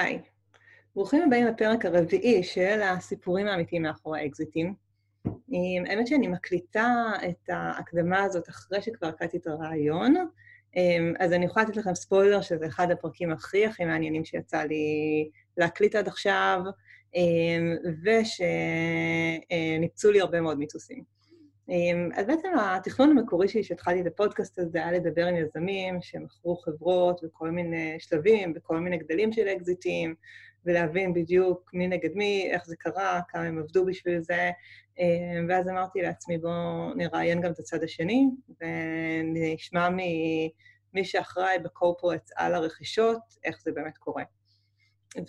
היי, ברוכים הבאים לפרק הרביעי של הסיפורים האמיתיים מאחורי האקזיטים. האמת שאני מקליטה את ההקדמה הזאת אחרי שכבר הקלטתי את הרעיון, אז אני יכולה לתת לכם ספוילר שזה אחד הפרקים הכי הכי מעניינים שיצא לי להקליט עד עכשיו, ושניפצו לי הרבה מאוד מיתוסים. אז בעצם התכנון המקורי שלי שהתחלתי את הפודקאסט הזה היה לדבר עם יזמים שמכרו חברות בכל מיני שלבים, בכל מיני גדלים של אקזיטים, ולהבין בדיוק מי נגד מי, איך זה קרה, כמה הם עבדו בשביל זה. ואז אמרתי לעצמי, בואו נראיין גם את הצד השני, ונשמע ממי שאחראי בקורפורט על הרכישות, איך זה באמת קורה.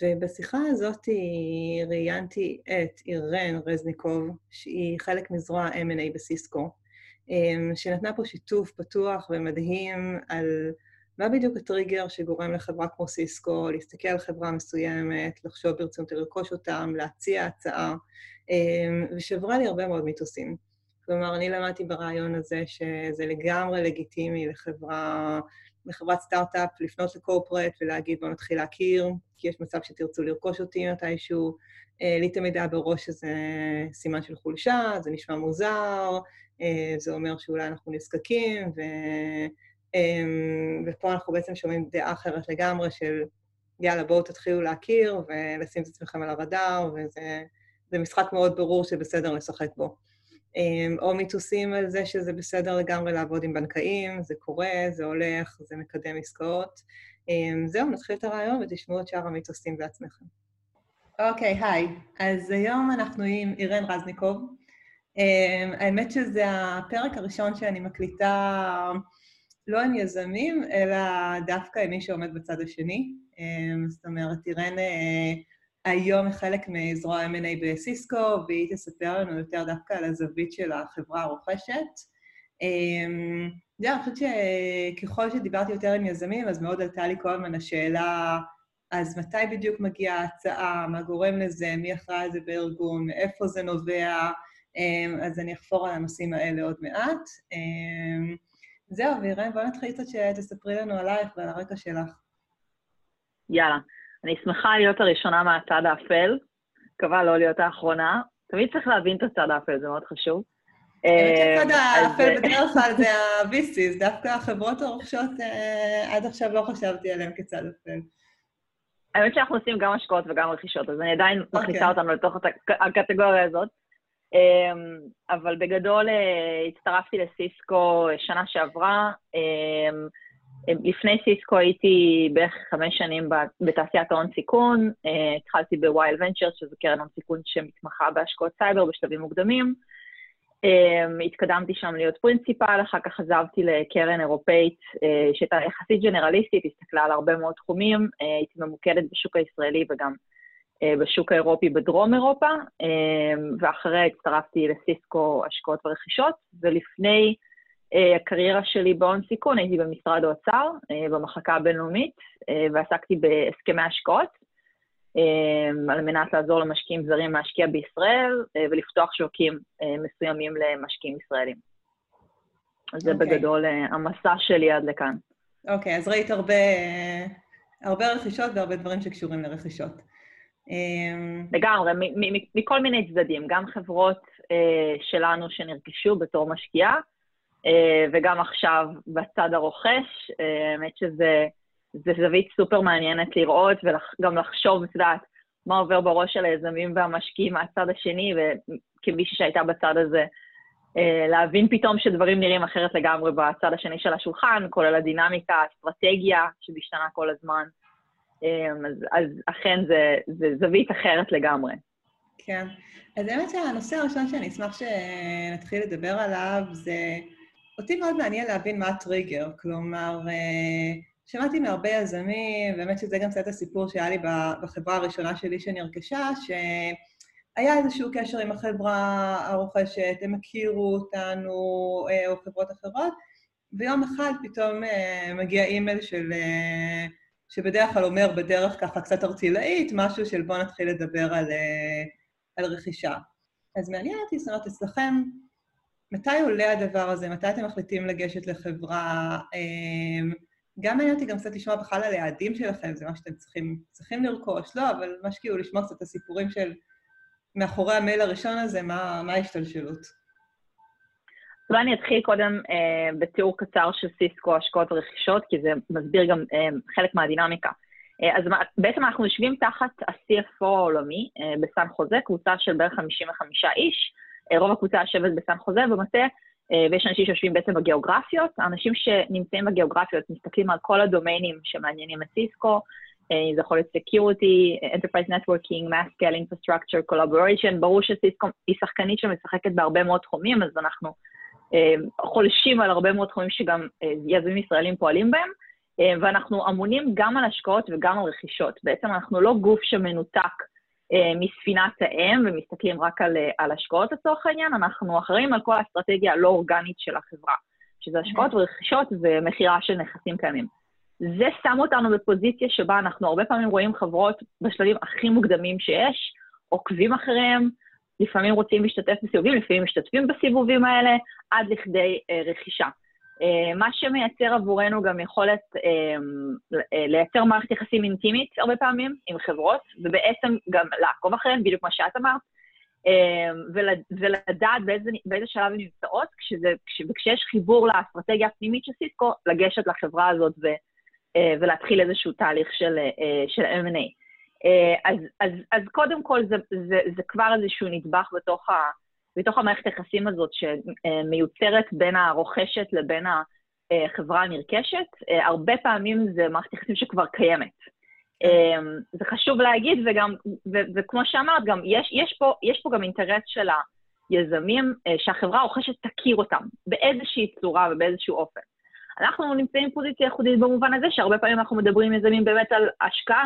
ובשיחה הזאת ראיינתי את אירן רזניקוב, שהיא חלק מזרוע M&A בסיסקו, שנתנה פה שיתוף פתוח ומדהים על מה בדיוק הטריגר שגורם לחברה כמו סיסקו להסתכל על חברה מסוימת, לחשוב ברצינות לרכוש אותם, להציע הצעה, ושברה לי הרבה מאוד מיתוסים. כלומר, אני למדתי ברעיון הזה שזה לגמרי לגיטימי לחברה, לחברת סטארט-אפ לפנות לקורפרט ולהגיד, בואו נתחיל להכיר, כי יש מצב שתרצו לרכוש אותי מתישהו. לי תמיד היה בראש שזה סימן של חולשה, זה נשמע מוזר, זה אומר שאולי אנחנו נזקקים, ו... ופה אנחנו בעצם שומעים דעה אחרת לגמרי של יאללה, בואו תתחילו להכיר ולשים את עצמכם על הרדאר, וזה משחק מאוד ברור שבסדר לשחק בו. או מיתוסים על זה שזה בסדר לגמרי לעבוד עם בנקאים, זה קורה, זה הולך, זה מקדם עסקאות. זהו, נתחיל את הרעיון ותשמעו את שאר המיתוסים בעצמכם. אוקיי, היי. אז היום אנחנו עם אירן רזניקוב. האמת שזה הפרק הראשון שאני מקליטה לא עם יזמים, אלא דווקא עם מי שעומד בצד השני. זאת אומרת, אירן היום חלק מזרוע M&A בסיסקו, והיא תספר לנו יותר דווקא על הזווית של החברה הרוכשת. זהו, אני חושבת שככל שדיברתי יותר עם יזמים, אז מאוד עלתה לי כל הזמן השאלה, אז מתי בדיוק מגיעה ההצעה, מה גורם לזה, מי אחראי על זה בארגון, מאיפה זה נובע, אז אני אחפור על הנושאים האלה עוד מעט. זהו, וירן, בואי נתחיל קצת שתספרי לנו עלייך ועל הרקע שלך. יאללה. אני שמחה להיות הראשונה מהצד האפל, מקווה לא להיות האחרונה. תמיד צריך להבין את הצד האפל, זה מאוד חשוב. האמת שהצד האפל בדרך כלל זה ה-VCs, דווקא החברות הרוכשות, עד עכשיו לא חשבתי עליהן כצד אפל. האמת שאנחנו עושים גם השקעות וגם רכישות, אז אני עדיין מכניסה אותנו לתוך הקטגוריה הזאת. אבל בגדול הצטרפתי לסיסקו שנה שעברה. לפני סיסקו הייתי בערך חמש שנים בתעשיית ההון סיכון, התחלתי ב-YL Ventures, שזו קרן הון סיכון שמתמחה בהשקעות סייבר בשלבים מוקדמים. התקדמתי שם להיות פרינציפל, אחר כך עזבתי לקרן אירופאית שהייתה יחסית ג'נרליסטית, הסתכלה על הרבה מאוד תחומים, הייתי ממוקדת בשוק הישראלי וגם בשוק האירופי בדרום אירופה, ואחרי הצטרפתי לסיסקו השקעות ורכישות, ולפני הקריירה שלי בהון סיכון הייתי במשרד האוצר, במחלקה הבינלאומית, ועסקתי בהסכמי השקעות, על מנת לעזור למשקיעים זרים להשקיע בישראל ולפתוח שווקים מסוימים למשקיעים ישראלים. אז זה בגדול המסע שלי עד לכאן. אוקיי, אז ראית הרבה, הרבה רכישות והרבה דברים שקשורים לרכישות. לגמרי, מכל מיני צדדים, גם חברות שלנו שנרכשו בתור משקיעה, וגם עכשיו בצד הרוכש, האמת שזה זווית סופר מעניינת לראות וגם לחשוב, את יודעת, מה עובר בראש של היזמים והמשקיעים מהצד השני, וכמישהי שהייתה בצד הזה, להבין פתאום שדברים נראים אחרת לגמרי בצד השני של השולחן, כולל הדינמיקה, האסטרטגיה שמשתנה כל הזמן. אז, אז אכן זה, זה זווית אחרת לגמרי. כן. אז האמת שהנושא הראשון שאני אשמח שנתחיל לדבר עליו זה... אותי מאוד מעניין להבין מה הטריגר, כלומר, שמעתי מהרבה יזמים, באמת שזה גם קצת הסיפור שהיה לי בחברה הראשונה שלי שנרכשה, שהיה איזשהו קשר עם החברה הרוכשת, הם הכירו אותנו, או חברות אחרות, ויום אחד פתאום מגיע אימייל של, שבדרך כלל אומר בדרך ככה קצת ארצילאית, משהו של בואו נתחיל לדבר על, על רכישה. אז מעניין אותי, זאת אומרת, אצלכם, מתי עולה הדבר הזה? מתי אתם מחליטים לגשת לחברה? גם מעניין אותי גם קצת לשמוע בכלל על היעדים שלכם, זה מה שאתם צריכים, צריכים לרכוש, לא, אבל מה שכאילו לשמוע קצת את הסיפורים של מאחורי המייל הראשון הזה, מה, מה ההשתלשלות. אולי אני אתחיל קודם אה, בתיאור קצר של סיסקו, השקעות ורכישות, כי זה מסביר גם אה, חלק מהדינמיקה. אה, אז בעצם אנחנו יושבים תחת ה-CFO העולמי אה, בסן חוזה, קבוצה של בערך 55 איש, רוב הקבוצה יושבת בסן חוזה במטה, ויש אנשים שיושבים בעצם בגיאוגרפיות. האנשים שנמצאים בגיאוגרפיות מסתכלים על כל הדומיינים שמעניינים את סיסקו, זה יכול להיות Security, Enterprise Networking, Mass Scale Infrastructure, Collaboration, ברור שסיסקו היא שחקנית שמשחקת בהרבה מאוד תחומים, אז אנחנו חולשים על הרבה מאוד תחומים שגם יזמים ישראלים פועלים בהם. אה, ואנחנו אמונים גם על השקעות וגם על רכישות. בעצם אנחנו לא גוף שמנותק אה, מספינת האם ומסתכלים רק על, אה, על השקעות לצורך העניין, אנחנו אחראים על כל האסטרטגיה הלא אורגנית של החברה, שזה השקעות ורכישות ומכירה של נכסים קיימים. זה שם אותנו בפוזיציה שבה אנחנו הרבה פעמים רואים חברות בשלבים הכי מוקדמים שיש, עוקבים אחריהם, לפעמים רוצים להשתתף בסיבובים, לפעמים משתתפים בסיבובים האלה, עד לכדי אה, רכישה. אה, מה שמייצר עבורנו גם יכולת אה, אה, לייצר מערכת יחסים אינטימית הרבה פעמים עם חברות, ובעצם גם לעקוב אחריהן, בדיוק מה שאת אמרת, ולדעת באיזה, באיזה שלב הן נמצאות, וכשיש חיבור לאסטרטגיה הפנימית של סיסקו, לגשת לחברה הזאת ו, ולהתחיל איזשהו תהליך של, של M&A. אז, אז, אז קודם כל זה, זה, זה כבר איזשהו נדבך בתוך ה... בתוך המערכת היחסים הזאת שמיוצרת בין הרוכשת לבין החברה הנרכשת, הרבה פעמים זה מערכת יחסים שכבר קיימת. זה חשוב להגיד, וגם, ו- וכמו שאמרת, גם יש, יש, פה, יש פה גם אינטרס של היזמים שהחברה הרוכשת תכיר אותם באיזושהי צורה ובאיזשהו אופן. אנחנו נמצאים בפוזיציה ייחודית במובן הזה שהרבה פעמים אנחנו מדברים עם יזמים באמת על השקעה,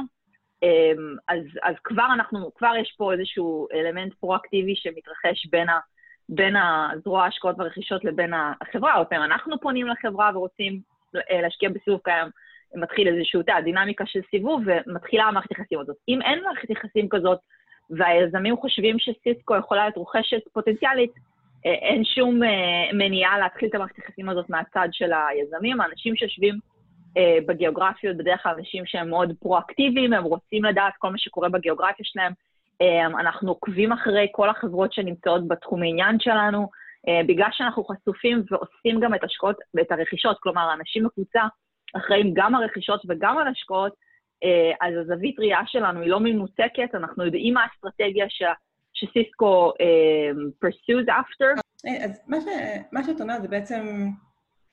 אז, אז כבר אנחנו, כבר יש פה איזשהו אלמנט פרואקטיבי שמתרחש בין, ה, בין הזרוע ההשקעות והרכישות לבין החברה. הרבה פעמים אנחנו פונים לחברה ורוצים אה, להשקיע בסיבוב קיים, מתחיל איזושהי דינמיקה של סיבוב ומתחילה המערכת יחסים הזאת. אם אין מערכת יחסים כזאת והיזמים חושבים שסיסקו יכולה להיות רוכשת פוטנציאלית, אה, אין שום אה, מניעה להתחיל את המערכת יחסים הזאת מהצד של היזמים. האנשים שיושבים בגיאוגרפיות, בדרך כלל אנשים שהם מאוד פרואקטיביים, הם רוצים לדעת כל מה שקורה בגיאוגרפיה שלהם. אה, אנחנו עוקבים אחרי כל החברות שנמצאות בתחום העניין שלנו, אה, בגלל שאנחנו חשופים ועושים גם את השקעות ואת הרכישות, כלומר, האנשים בקבוצה אחראים גם על רכישות וגם על השקעות, אז הזווית ראייה שלנו היא לא מנותקת, אנחנו יודעים מה האסטרטגיה ש... שסיסקו uh, pursues after. אז מה, ש... מה שאת אומרת זה בעצם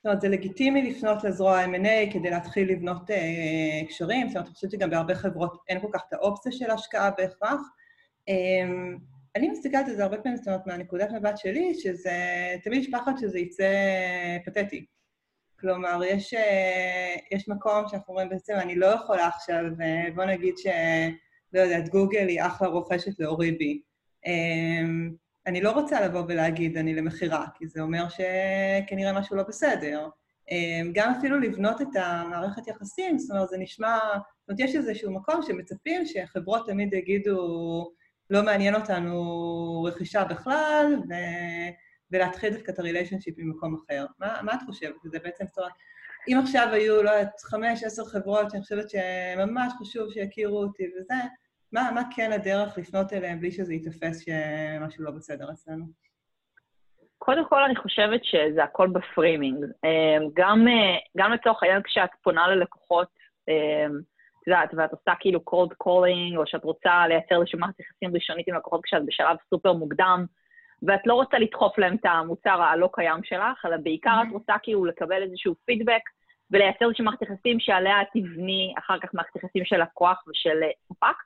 זאת אומרת, זה לגיטימי לפנות לזרוע M&A כדי להתחיל לבנות אה, קשרים, זאת אומרת, אני חושבת שגם בהרבה חברות אין כל כך את האופציה של השקעה בהכרח. אה, אני מסתכלת על זה הרבה פעמים, זאת אומרת, מהנקודת מבט שלי, שזה, תמיד יש פחד שזה יצא פתטי. כלומר, יש, אה, יש מקום שאנחנו אומרים בעצם, אני לא יכולה עכשיו, אה, בוא נגיד ש... לא יודעת, גוגל היא אחלה רוכשת לאוריבי. אה, אני לא רוצה לבוא ולהגיד אני למכירה, כי זה אומר שכנראה משהו לא בסדר. אמ, גם אפילו לבנות את המערכת יחסים, זאת אומרת, זה נשמע... זאת אומרת, יש איזשהו מקום שמצפים שחברות תמיד יגידו, לא מעניין אותנו רכישה בכלל, ו... ולהתחיל דווקא את ה relationship ממקום אחר. מה, מה את חושבת? זה בעצם, זאת אומרת, אם עכשיו היו, לא יודעת, חמש, עשר חברות שאני חושבת שממש חשוב שיכירו אותי וזה, מה, מה כן הדרך לפנות אליהם בלי שזה ייתפס שמשהו לא בסדר אצלנו? קודם כל, אני חושבת שזה הכל ב framing. אמ, גם, אה, גם לצורך העניין כשאת פונה ללקוחות, אמ, את יודעת, ואת עושה כאילו cold calling, או שאת רוצה לייצר איזושהי מערכת יחסים ראשונית עם לקוחות כשאת בשלב סופר מוקדם, ואת לא רוצה לדחוף להם את המוצר הלא קיים שלך, אלא בעיקר mm-hmm. את רוצה כאילו לקבל איזשהו פידבק ולייצר איזושהי מערכת יחסים שעליה תבני אחר כך מערכת יחסים של לקוח ושל ספק.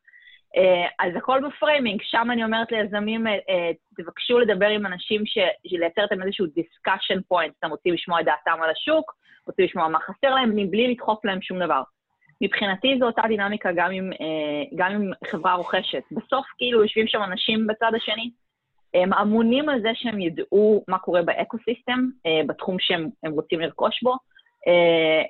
אה, אז הכל בפריימינג, שם אני אומרת ליזמים, אה, אה, תבקשו לדבר עם אנשים, לייצר איתם איזשהו discussion point, אתם רוצים לשמוע את דעתם על השוק, רוצים לשמוע מה חסר להם, מבלי לדחוף להם שום דבר. מבחינתי זו אותה דינמיקה גם עם, גם עם חברה רוכשת. בסוף כאילו יושבים שם אנשים בצד השני, הם אמונים על זה שהם ידעו מה קורה ב ecosystem, בתחום שהם רוצים לרכוש בו.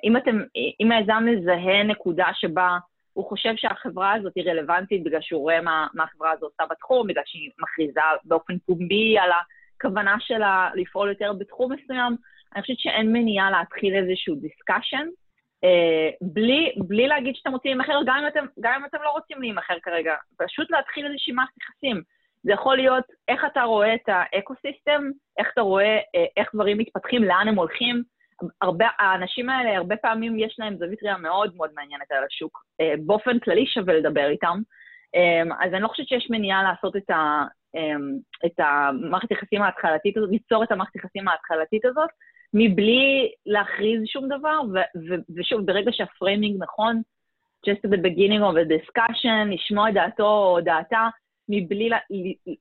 אם אתם, אם היזם מזהה נקודה שבה הוא חושב שהחברה הזאת היא רלוונטית בגלל שהוא רואה מה, מה החברה הזאת עושה בתחום, בגלל שהיא מכריזה באופן פומבי על הכוונה שלה לפעול יותר בתחום מסוים. אני חושבת שאין מניעה להתחיל איזשהו discussion, אה, בלי, בלי להגיד שאתם רוצים להימכר, גם, גם אם אתם לא רוצים להימכר כרגע. פשוט להתחיל איזושהי מערכת יחסים. זה יכול להיות איך אתה רואה את ה ecosystem, איך אתה רואה אה, איך דברים מתפתחים, לאן הם הולכים. הרבה, האנשים האלה, הרבה פעמים יש להם זווית ראייה מאוד מאוד מעניינת על השוק. אה, באופן כללי שווה לדבר איתם. אז אני לא חושבת שיש מניעה לעשות את, ה, את המערכת היחסים ההתחלתית הזאת, ליצור את המערכת היחסים ההתחלתית הזאת, מבלי להכריז שום דבר, ו- ו- ושוב, ברגע שה framing נכון, just at the beginning of a discussion, לשמוע את דעתו או דעתה, מבלי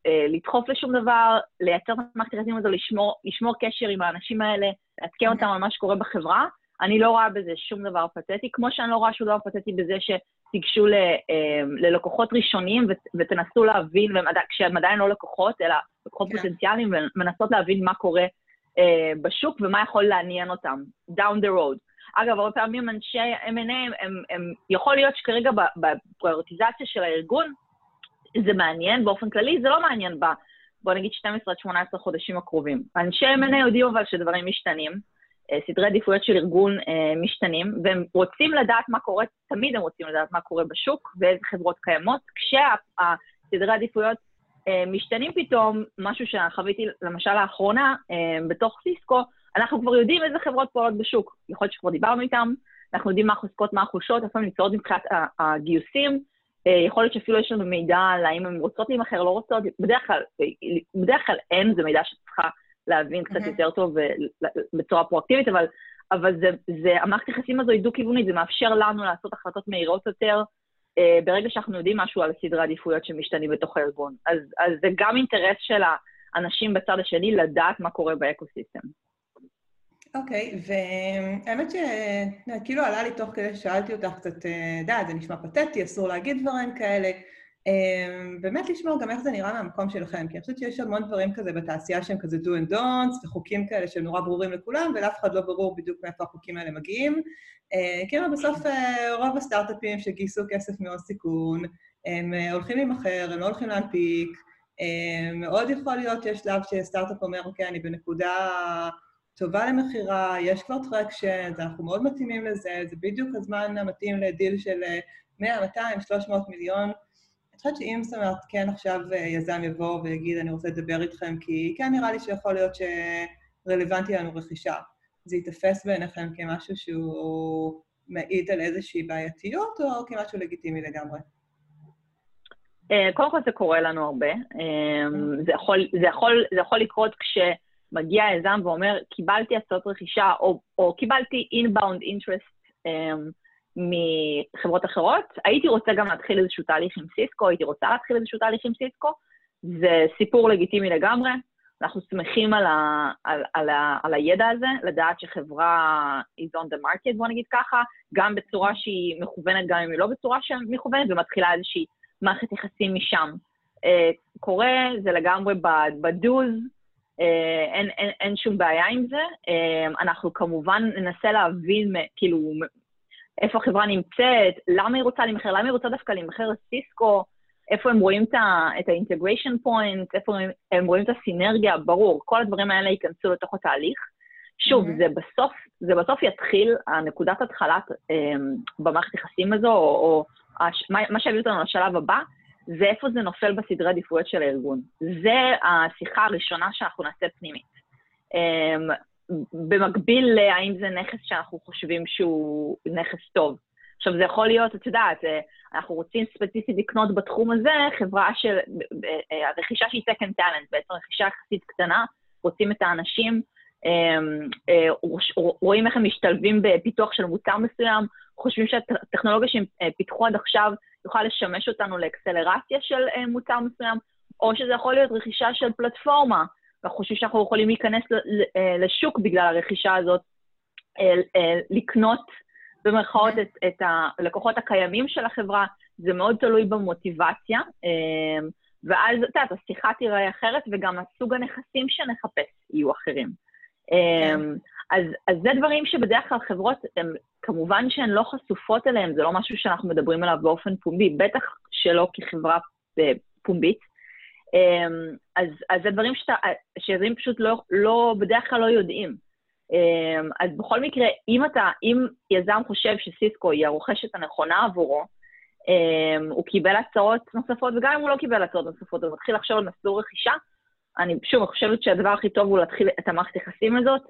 אה, לדחוף לשום דבר, לייצר את המערכת היחסים הזו, לשמור, לשמור קשר עם האנשים האלה, לעדכן אותם על מה שקורה בחברה, אני לא רואה בזה שום דבר פתטי, כמו שאני לא רואה שום דבר פתטי בזה שתיגשו ל, אה, ללקוחות ראשונים ותנסו להבין, כשהם עדיין לא לקוחות, אלא לקוחות yeah. כן. פוטנציאליים, ומנסות להבין מה קורה אה, בשוק ומה יכול לעניין אותם, down the road. אגב, הרבה פעמים אנשי M&A, הם, הם, הם, יכול להיות שכרגע בפריורטיזציה של הארגון, זה מעניין באופן כללי, זה לא מעניין ב, בוא נגיד 12 עד 18 חודשים הקרובים. אנשי M&A יודיעו אבל שדברים משתנים, אה, סדרי עדיפויות של ארגון אה, משתנים, והם רוצים לדעת מה קורה, תמיד הם רוצים לדעת מה קורה בשוק ואיזה חברות קיימות, כשהסדרי העדיפויות אה, משתנים פתאום, משהו שחוויתי למשל לאחרונה בתוך סיסקו, אנחנו כבר יודעים איזה חברות פועלות בשוק. יכול להיות שכבר דיברנו איתם, אנחנו יודעים מה החוזקות, מה החולשות, לפעמים נמצאות מבחינת הגיוסים, יכול להיות שאפילו יש לנו מידע על האם הן רוצות להימכר, לא רוצות, בדרך כלל, בדרך כלל אין, זה מידע שצריכה להבין קצת mm-hmm. יותר טוב בצורה פרואקטיבית, אבל, אבל זה, זה, המערכת היחסים הזו היא דו-כיוונית, זה מאפשר לנו לעשות החלטות מהירות יותר, אה, ברגע שאנחנו יודעים משהו על סדרי עדיפויות שמשתנים בתוך הארגון. אז, אז זה גם אינטרס של האנשים בצד השני לדעת מה קורה ב ecosystem. אוקיי, והאמת שכאילו עלה לי תוך כדי ששאלתי אותך קצת, אה, די, זה נשמע פתטי, אסור להגיד דברים כאלה. אמ, באמת לשמוע גם איך זה נראה מהמקום שלכם, כי אני חושבת שיש המון דברים כזה בתעשייה שהם כזה do and don'ts, וחוקים כאלה שהם נורא ברורים לכולם, ולאף אחד לא ברור בדיוק מאיפה החוקים האלה מגיעים. אה, כאילו בסוף אה, רוב הסטארט-אפים שגייסו כסף מהון סיכון, הם אה, הולכים להימכר, הם לא הולכים להנפיק. מאוד יכול להיות שיש שלב שסטארט-אפ אומר, אוקיי, אני בנקודה טובה למכירה, יש כבר traction, אנחנו מאוד מתאימים לזה, זה בדיוק הזמן המתאים לדיל של 100, 200, 300 מיליון. חושבת שאם זאת אומרת, כן עכשיו אה, יזם יבוא ויגיד, אני רוצה לדבר איתכם, כי כן נראה לי שיכול להיות שרלוונטי לנו רכישה. זה ייתפס בעיניכם כמשהו שהוא מעיד על איזושהי בעייתיות, או כמשהו לגיטימי לגמרי? אה, קודם כל זה קורה לנו הרבה. אה, זה יכול, זה יכול, זה יכול לקרות כשמגיע היזם ואומר, קיבלתי הצעות רכישה, או, או קיבלתי inbound interest מחברות אחרות. הייתי רוצה גם להתחיל איזשהו תהליך עם סיסקו, הייתי רוצה להתחיל איזשהו תהליך עם סיסקו. זה סיפור לגיטימי לגמרי. אנחנו שמחים על, ה, על, על, ה, על הידע הזה, לדעת שחברה is on the market, בוא נגיד ככה, גם בצורה שהיא מכוונת, גם אם היא לא בצורה שמכוונת, ומתחילה איזושהי מערכת יחסים משם. Uh, קורה, זה לגמרי בדוז, אין, אין, אין שום בעיה עם זה. Uh, אנחנו כמובן ננסה להבין, כאילו, איפה החברה נמצאת, למה היא רוצה להימכר, למה היא רוצה דווקא להימכר לסיסקו, איפה הם רואים את ה-integration point, איפה הם, הם רואים את הסינרגיה, ברור, כל הדברים האלה ייכנסו לתוך התהליך. שוב, mm-hmm. זה בסוף, זה בסוף יתחיל, הנקודת התחלת um, במערכת יחסים הזו, או, או הש, מה, מה שיביא אותנו לשלב הבא, זה איפה זה נופל בסדרי עדיפויות של הארגון. זה השיחה הראשונה שאנחנו נעשה פנימית. Um, במקביל להאם זה נכס שאנחנו חושבים שהוא נכס טוב. עכשיו, זה יכול להיות, את יודעת, אה, אנחנו רוצים ספציפית לקנות בתחום הזה חברה של, אה, הרכישה שהיא second talent, בעצם רכישה יחסית קטנה, רוצים את האנשים, אה, רואים איך הם משתלבים בפיתוח של מוצר מסוים, חושבים שהטכנולוגיה שהם פיתחו עד עכשיו יוכל לשמש אותנו לאקסלרציה של מוצר מסוים, או שזה יכול להיות רכישה של פלטפורמה, אנחנו חושבים שאנחנו יכולים להיכנס אה, לשוק בגלל הרכישה הזאת, אה, אה, לקנות במרכאות את, את הלקוחות הקיימים של החברה, זה מאוד תלוי במוטיבציה, ואז, את יודעת, השיחה תיראה אחרת, וגם הסוג הנכסים שנחפש יהיו אחרים. כן. אז, אז זה דברים שבדרך כלל חברות, הם, כמובן שהן לא חשופות אליהם, זה לא משהו שאנחנו מדברים עליו באופן פומבי, בטח שלא כחברה פומבית. אמ, אז, אז זה דברים שיזמים פשוט לא, לא, בדרך כלל לא יודעים. אמ, אז בכל מקרה, אם אתה, אם יזם חושב שסיסקו היא הרוכשת הנכונה עבורו, אמ, הוא קיבל הצעות נוספות, וגם אם הוא לא קיבל הצעות נוספות, הוא מתחיל לחשוב על מסלול רכישה, אני שוב, חושבת שהדבר הכי טוב הוא להתחיל את המערכת יחסים הזאת.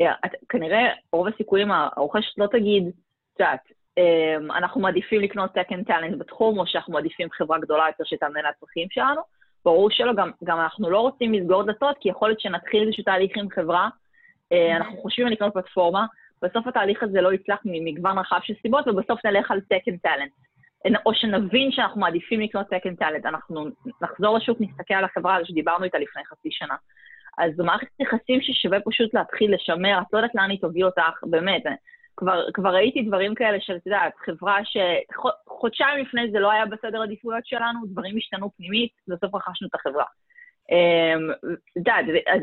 אה, כנראה, רוב הסיכויים, הרוכשת לא תגיד, את יודעת, אמ, אנחנו מעדיפים לקנות second talent בתחום, או שאנחנו מעדיפים חברה גדולה יותר שתענה לצרכים שלנו. ברור שלא, גם, גם אנחנו לא רוצים לסגור דלתות, כי יכול להיות שנתחיל איזשהו תהליך עם חברה, אה, אנחנו חושבים על לקנות פלטפורמה, בסוף התהליך הזה לא יצלח ממגוון רחב של סיבות, ובסוף נלך על second talent. או שנבין שאנחנו מעדיפים לקנות second talent, אנחנו נחזור לשוק, נסתכל על החברה הזו שדיברנו איתה לפני חצי שנה. אז זו מערכת יחסים ששווה פשוט להתחיל לשמר, את לא יודעת לאן היא תוביל אותך, באמת. כבר, כבר ראיתי דברים כאלה של, את יודעת, חברה שחודשיים לפני זה לא היה בסדר עדיפויות שלנו, דברים השתנו פנימית, בסוף רכשנו את החברה. אמ,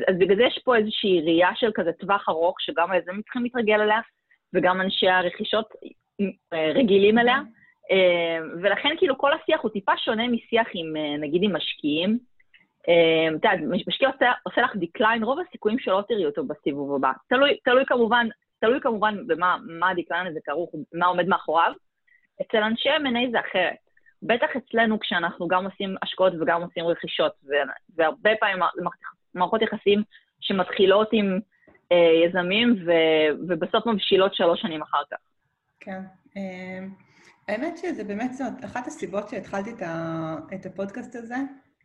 אז, בגלל זה יש פה איזושהי ראייה של כזה טווח ארוך, שגם היזמים צריכים להתרגל אליה, וגם אנשי הרכישות אה, רגילים אליה. ולכן כאילו כל השיח הוא טיפה שונה משיח עם, אה, נגיד, עם משקיעים. אמ, את יודעת, משקיע עושה, עושה לך decline, רוב הסיכויים שלא תראי אותו בסיבוב הבא. תלוי, תלוי כמובן, תלוי כמובן במה ה decline הזה כרוך, מה עומד מאחוריו. אצל אנשי M&A זה אחרת. בטח אצלנו כשאנחנו גם עושים השקעות וגם עושים רכישות, והרבה פעמים מערכות יחסים שמתחילות עם אה, יזמים ו, ובסוף מבשילות שלוש שנים אחר כך. כן. אה, האמת שזה באמת, זאת אחת הסיבות שהתחלתי את, ה, את הפודקאסט הזה,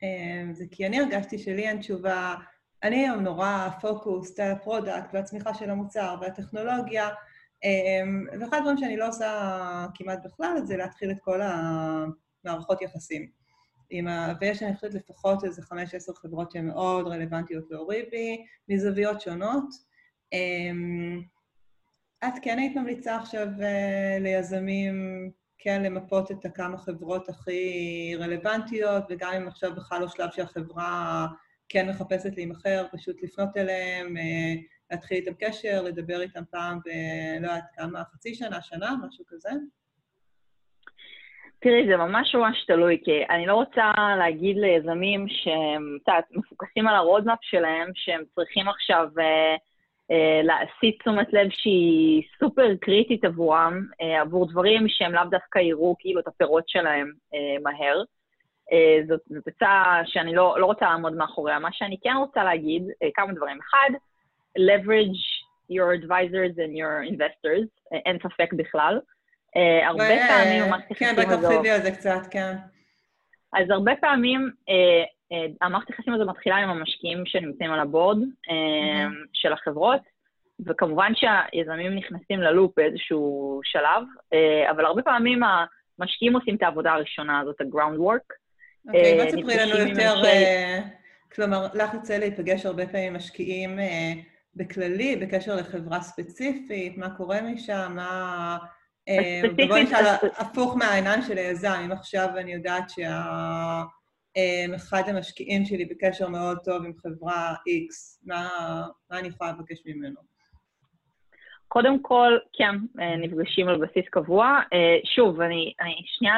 אה, זה כי אני הרגשתי שלי אין תשובה, אני היום נורא focused על ה product והצמיחה של המוצר והטכנולוגיה, אה, ואחד הדברים שאני לא עושה כמעט בכלל זה להתחיל את כל המערכות יחסים. ה... ויש, אני חושבת, לפחות איזה חמש, עשר חברות שהן מאוד רלוונטיות לאוריבי, מזוויות שונות. אה, את כן היית ממליצה עכשיו ליזמים כן למפות את הכמה חברות הכי רלוונטיות, וגם אם עכשיו בכלל לא שלב שהחברה כן מחפשת להימכר, פשוט לפנות אליהם, אה, להתחיל איתם קשר, לדבר איתם פעם ב... לא יודעת כמה, חצי שנה, שנה, משהו כזה? תראי, זה ממש ממש תלוי, כי אני לא רוצה להגיד ליזמים שהם, את יודעת, מפוקסים על ה roadmap שלהם, שהם צריכים עכשיו... Uh, להסיט תשומת לב שהיא סופר קריטית עבורם, אה, עבור דברים שהם לאו דווקא יראו כאילו את הפירות שלהם אה, מהר. זאת, הצעה שאני לא, לא רוצה לעמוד מאחוריה. מה שאני כן רוצה להגיד, כמה דברים. אחד, leverage your advisors and your investors, אין ספק בכלל. הרבה פעמים. כן, בטח תגידי על זה קצת, כן. אז הרבה פעמים אה, המערכת היחסים הזו מתחילה עם המשקיעים שנמצאים על הבורד mm-hmm. של החברות, וכמובן שהיזמים נכנסים ללופ באיזשהו שלב, אה, אבל הרבה פעמים המשקיעים עושים את העבודה הראשונה הזאת, ה-ground work. אוקיי, בוא תספרי לנו יותר, כלומר, לך יוצא להיפגש הרבה פעמים עם משקיעים בכללי, בקשר לחברה ספציפית, מה קורה משם, מה... בואי נשאל הפוך מהעיניים של היזם, אם עכשיו אני יודעת שה... אמ, אחד המשקיעים שלי בקשר מאוד טוב עם חברה X, מה, מה אני יכולה לבקש ממנו? קודם כל, כן, אה, נפגשים על בסיס קבוע. אה, שוב, אני, אני שנייה,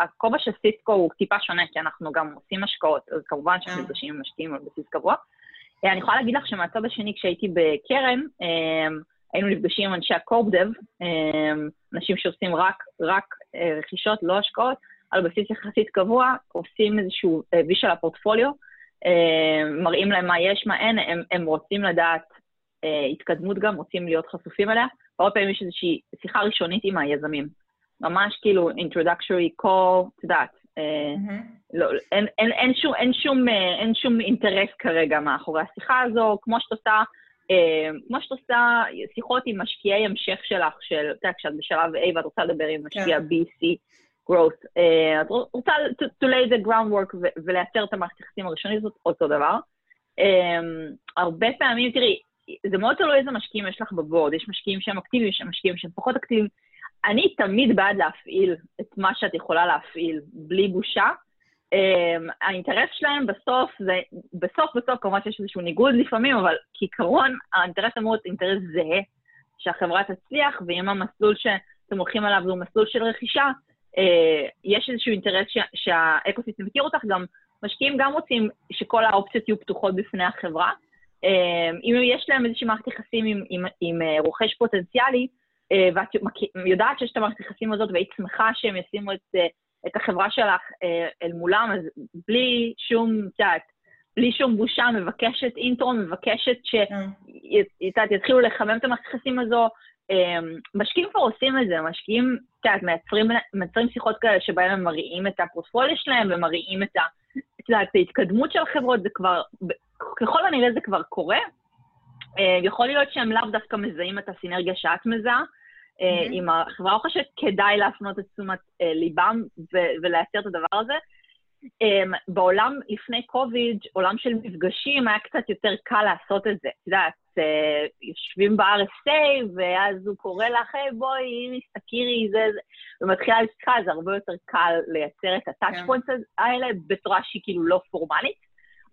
הכובע של סיסקו הוא טיפה שונה, כי אנחנו גם עושים השקעות, אז כמובן שאנחנו אה. נפגשים עם משקיעים על בסיס קבוע. אני יכולה להגיד לך שמהצד השני, כשהייתי בקרן, היינו נפגשים עם אנשי הקורפדב, אנשים שעושים רק, רק רכישות, לא השקעות, על בסיס יחסית קבוע, עושים איזשהו וי של הפורטפוליו, מראים להם מה יש, מה אין, הם, הם רוצים לדעת אה, התקדמות גם, רוצים להיות חשופים אליה, והרבה פעמים יש איזושהי שיחה ראשונית עם היזמים. ממש כאילו introductory call, את יודעת. לא, אין, שום, אה, אינטרס כרגע מאחורי השיחה הזו, כמו שאת עושה, אה, כמו שאת עושה שיחות עם משקיעי המשך שלך, של, אתה יודע, כשאת בשלב A ואת רוצה לדבר עם משקיע. כן. B, C, growth. Uh, את רוצה to, to lay the groundwork ולייצר את המערכת היחסים הראשונית, זאת אותו דבר. Um, הרבה פעמים, תראי, זה מאוד תלוי איזה משקיעים יש לך בבורד. יש משקיעים שהם אקטיביים, יש משקיעים שהם פחות אקטיביים. אני תמיד בעד להפעיל את מה שאת יכולה להפעיל, בלי בושה. Um, האינטרס שלהם בסוף זה, בסוף בסוף כמובן שיש איזשהו ניגוד לפעמים, אבל כעיקרון האינטרס אמור להיות אינטרס זהה, שהחברה תצליח, ואם המסלול שאתם הולכים עליו הוא מסלול של רכישה, אה, יש איזשהו אינטרס שהאקוסיסטם מכיר אותך, גם משקיעים גם רוצים שכל האופציות יהיו פתוחות בפני החברה. אם יש להם איזושהי מערכת יחסים עם, עם, עם רוכש פוטנציאלי, ואת יודעת שיש את המערכת יחסים הזאת והיית שמחה שהם ישימו את, את החברה שלך אל מולם, אז בלי שום, את יודעת, בלי שום בושה, מבקשת אינטרו, מבקשת שיתחילו כן. לחמם את המערכת היחסים הזו. משקיעים כבר עושים את זה, משקיעים, את יודעת, מייצרים, מייצרים שיחות כאלה שבהם הם מראים את הפרוטפוליו שלהם ומראים את, ה, את, יודעת, את ההתקדמות של החברות, זה כבר, ככל הנראה זה כבר קורה. אה, יכול להיות שהם לאו דווקא מזהים את הסינרגיה שאת מזהה. Mm-hmm. עם החברה הרוכשת, כדאי להפנות את תשומת אה, ליבם ולייצר את הדבר הזה. Um, בעולם לפני קוביד, עולם של מפגשים, היה קצת יותר קל לעשות את זה. את יודעת, uh, יושבים ב-RSA, ואז הוא קורא לך, היי, בואי, הנה, תכירי, זה, זה, ומתחילה לשיחה, זה הרבה יותר קל לייצר את הטאצ' כן. פוינטס האלה בצורה שהיא כאילו לא פורמלית.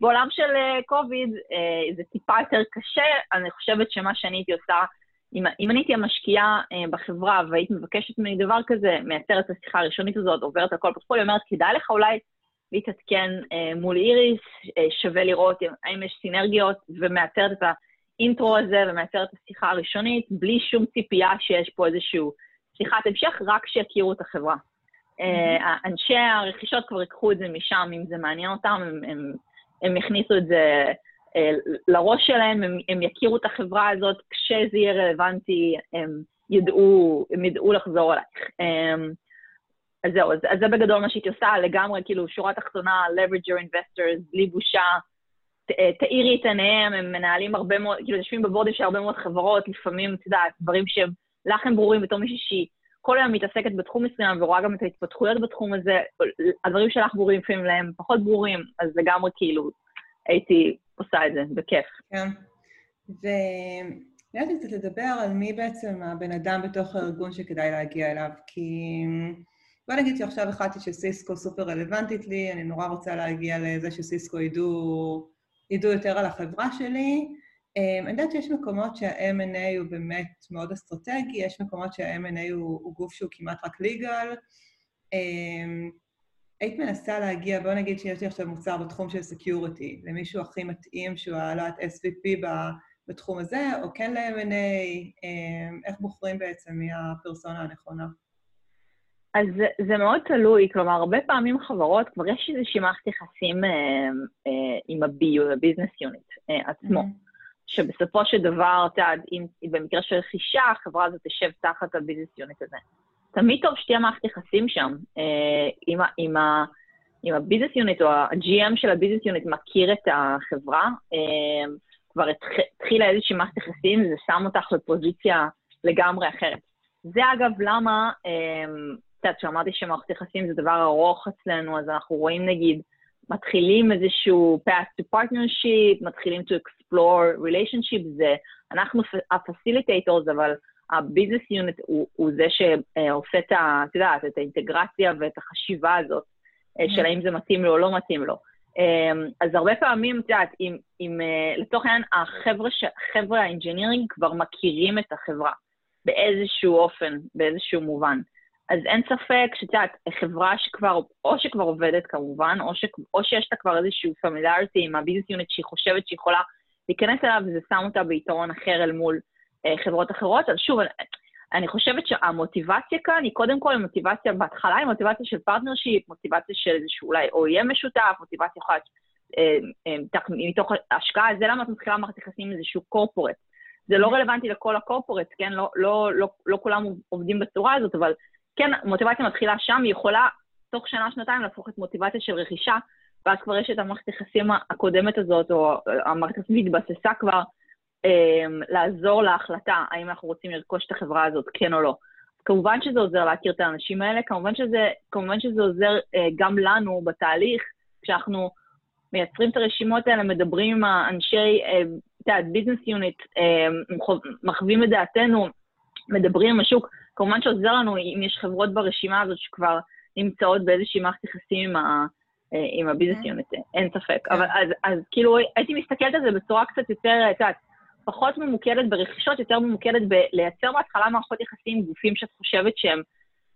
בעולם של קוביד uh, uh, זה טיפה יותר קשה, אני חושבת שמה שאני הייתי עושה, אם, אם אני הייתי המשקיעה uh, בחברה והיית מבקשת ממני דבר כזה, מייצרת את השיחה הראשונית הזאת, עוברת על כל פרופוליו, אומרת, כדאי לך אולי להתעדכן אה, מול איריס, אה, שווה לראות האם יש סינרגיות, ומאתרת את האינטרו הזה ומאתרת את השיחה הראשונית, בלי שום ציפייה שיש פה איזושהי שיחת המשך, רק שיכירו את החברה. אה, אנשי הרכישות כבר ייקחו את זה משם, אם זה מעניין אותם, הם, הם, הם יכניסו את זה לראש שלהם, הם, הם יכירו את החברה הזאת, כשזה יהיה רלוונטי, הם ידעו, הם ידעו לחזור אלייך. אז זהו, אז, אז זה בגדול מה שהייתי עושה, לגמרי, כאילו, שורה תחתונה, leverage your investors, בלי בושה, אה, תאירי את עיניהם, הם מנהלים הרבה מאוד, כאילו, יושבים בבורדים של הרבה מאוד חברות, לפעמים, את יודעת, דברים שהם לך הם ברורים בתור מישהי שהיא כל היום מתעסקת בתחום מסוים ורואה גם את ההתפתחויות בתחום הזה, הדברים שלך ברורים לפעמים להם פחות ברורים, אז לגמרי, כאילו, הייתי עושה את זה, בכיף. כן. ונראה לי קצת לדבר על מי בעצם הבן אדם בתוך הארגון שכדאי להגיע אליו, כי... בוא נגיד שעכשיו החלטתי שסיסקו סופר רלוונטית לי, אני נורא רוצה להגיע לזה שסיסקו ידעו, ידעו יותר על החברה שלי. אמ, אני יודעת שיש מקומות שה-M&A הוא באמת מאוד אסטרטגי, יש מקומות שה-M&A הוא, הוא גוף שהוא כמעט רק legal. אמ, היית מנסה להגיע, בוא נגיד שיש לי עכשיו מוצר בתחום של security, למישהו הכי מתאים שהוא העלת SVP בתחום הזה, או כן ל-M&A, אמ, איך בוחרים בעצם מי הפרסונה הנכונה? אז זה, זה מאוד תלוי, כלומר, הרבה פעמים חברות, כבר יש איזושהי מערכת יחסים אה, אה, עם ה-BU, ה-Business Unit אה, עצמו, mm-hmm. שבסופו של דבר, אתה יודע, אם במקרה של רכישה, החברה הזאת תשב תחת ה-Business Unit הזה. תמיד טוב שתהיה מערכת יחסים שם. אה, אם, אם, אם ה-Business Unit או ה-GM של ה-Business Unit מכיר את החברה, אה, כבר התחילה איזושהי מערכת יחסים, זה שם אותך בפוזיציה לגמרי אחרת. זה אגב למה, אה, את יודעת, כשאמרתי שמערכת יחסים זה דבר ארוך אצלנו, אז אנחנו רואים נגיד, מתחילים איזשהו path to partnership, מתחילים to explore relationship, זה, אנחנו ה-facilitators, אבל ה-business unit הוא, הוא זה שעושה את ה... את יודעת, את האינטגרציה ואת החשיבה הזאת, mm-hmm. של האם זה מתאים לו או לא מתאים לו. אמ, אז הרבה פעמים, את יודעת, אם, אם אה, לצורך העניין, החבר'ה, החבר'ה ה engineering כבר מכירים את החברה באיזשהו אופן, באיזשהו מובן. אז אין ספק שאת יודעת, חברה שכבר, או שכבר עובדת כמובן, או, ש, או שיש לה כבר איזשהו familiarity עם ה business unit שהיא חושבת שהיא יכולה להיכנס אליו, וזה שם אותה ביתרון אחר אל מול אה, חברות אחרות. אז שוב, אני, אני חושבת שהמוטיבציה כאן היא קודם כל מוטיבציה בהתחלה, היא מוטיבציה של partnership, מוטיבציה של איזשהו אולי OEM משותף, מוטיבציה יכולה אה, אה, מתוך השקעה, זה למה את מתחילה מערכת יחסים עם איזשהו corporate. זה לא רלוונטי לכל הקורפורט, כן? לא, לא, לא, לא כולם עובדים בצורה הזאת, אבל כן, מוטיבציה מתחילה שם, היא יכולה תוך שנה-שנתיים להפוך את מוטיבציה של רכישה, ואז כבר יש את המערכת היחסים הקודמת הזאת, או המערכת היחסים התבססה כבר, אה, לעזור להחלטה האם אנחנו רוצים לרכוש את החברה הזאת, כן או לא. כמובן שזה עוזר להכיר את האנשים האלה, כמובן שזה, כמובן שזה עוזר אה, גם לנו בתהליך, כשאנחנו מייצרים את הרשימות האלה, מדברים עם האנשי, אה, את יודעת, business unit, אה, מחווים את דעתנו, מדברים עם השוק, כמובן שעוזר לנו אם יש חברות ברשימה הזאת שכבר נמצאות באיזושהי מערכת יחסים עם, ה, אה, עם ה business כן. אין ספק. כן. אבל אז, אז כאילו הייתי מסתכלת על זה בצורה קצת יותר, את יודעת, פחות ממוקדת ברכישות, יותר ממוקדת בלייצר בהתחלה מערכות יחסים עם גופים שאת חושבת שהם,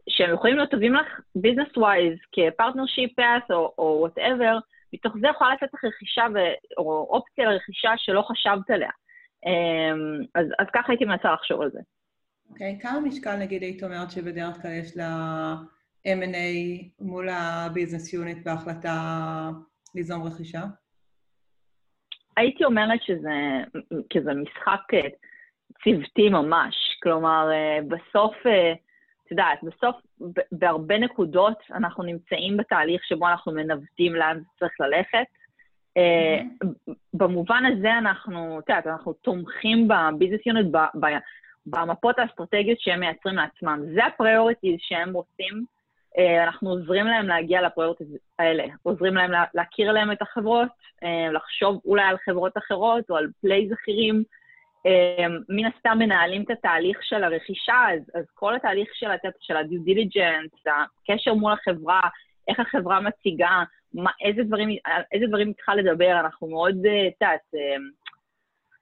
שהם יכולים להיות טובים לך business wise, כ partnership path או whatever, מתוך זה יכולה לצאת לך רכישה ו... או אופציה לרכישה שלא חשבת עליה. אמ, אז, אז ככה הייתי מנסה לחשוב על זה. אוקיי, okay, כמה משקל נגיד היית אומרת שבדרך כלל יש ל-M&A מול הביזנס יוניט בהחלטה ליזום רכישה? הייתי אומרת שזה כזה משחק אה, צוותי ממש. כלומר, אה, בסוף, אה, את יודעת, בסוף בהרבה נקודות אנחנו נמצאים בתהליך שבו אנחנו מנווטים לאן זה צריך ללכת. Mm-hmm. במובן הזה אנחנו, את יודעת, אנחנו תומכים ב business unit, במפות האסטרטגיות שהם מייצרים לעצמם. זה ה priorities שהם רוצים, אה, אנחנו עוזרים להם להגיע ל priorities האלה. עוזרים להם להכיר להם את החברות, אה, לחשוב אולי על חברות אחרות או על plays אחרים. אה, מן הסתם מנהלים את התהליך של הרכישה, אז, אז כל התהליך של, של ה-due diligence, הקשר מול החברה, איך החברה מציגה, מה, איזה דברים, איזה דברים היא צריכה לדבר, אנחנו מאוד, את יודעת,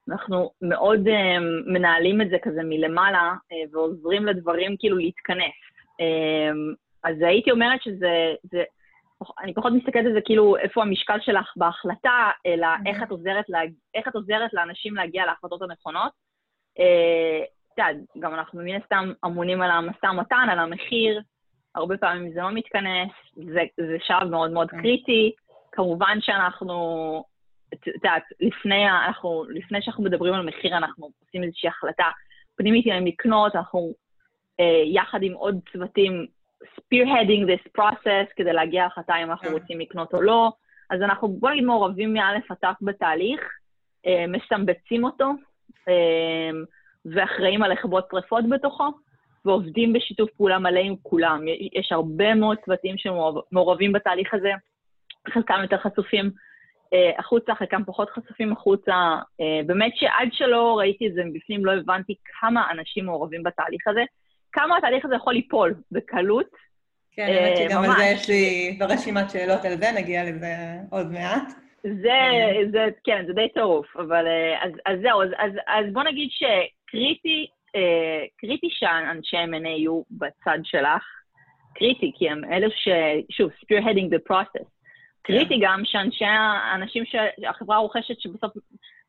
אנחנו מאוד uh, מנהלים את זה כזה מלמעלה, uh, ועוזרים לדברים כאילו להתכנס. Uh, אז הייתי אומרת שזה, זה, אני פחות מסתכלת על זה כאילו איפה המשקל שלך בהחלטה, אלא mm-hmm. איך, את עוזרת לה, איך את עוזרת לאנשים להגיע להחלטות הנכונות. את יודעת, גם אנחנו מן הסתם אמונים על המשא ומתן, על המחיר, הרבה פעמים זה לא מתכנס, זה, זה שלב מאוד מאוד mm-hmm. קריטי. כמובן שאנחנו את יודעת, לפני, אנחנו, לפני שאנחנו מדברים על מחיר, אנחנו עושים איזושהי החלטה פנימית אם לקנות, אנחנו אה, יחד עם עוד צוותים spearheading this process כדי להגיע להחלטה אם אנחנו כן. רוצים לקנות או לא. אז אנחנו, בוא נגיד, מעורבים מאלף עד תף בתהליך, אה, מסמבצים אותו, אה, ואחראים על לחבות שרפות בתוכו, ועובדים בשיתוף פעולה מלא עם כולם. יש הרבה מאוד צוותים שמעורבים בתהליך הזה, חלקם יותר חשופים החוצה, חלקם פחות חשופים החוצה. אה, באמת שעד שלא ראיתי את זה מבפנים, לא הבנתי כמה אנשים מעורבים בתהליך הזה, כמה התהליך הזה יכול ליפול בקלות. כן, האמת אה, שגם על זה יש לי ברשימת שאלות על זה, נגיע לזה עוד מעט. זה, זה, כן, זה די טירוף, אבל אז, אז זהו, אז, אז, אז בוא נגיד שקריטי, קריטי שאנשי M&A יהיו בצד שלך, קריטי, כי הם אלו ש... שוב, spearheading the process. קריטי גם שאנשי, האנשים שהחברה הרוכשת שבסוף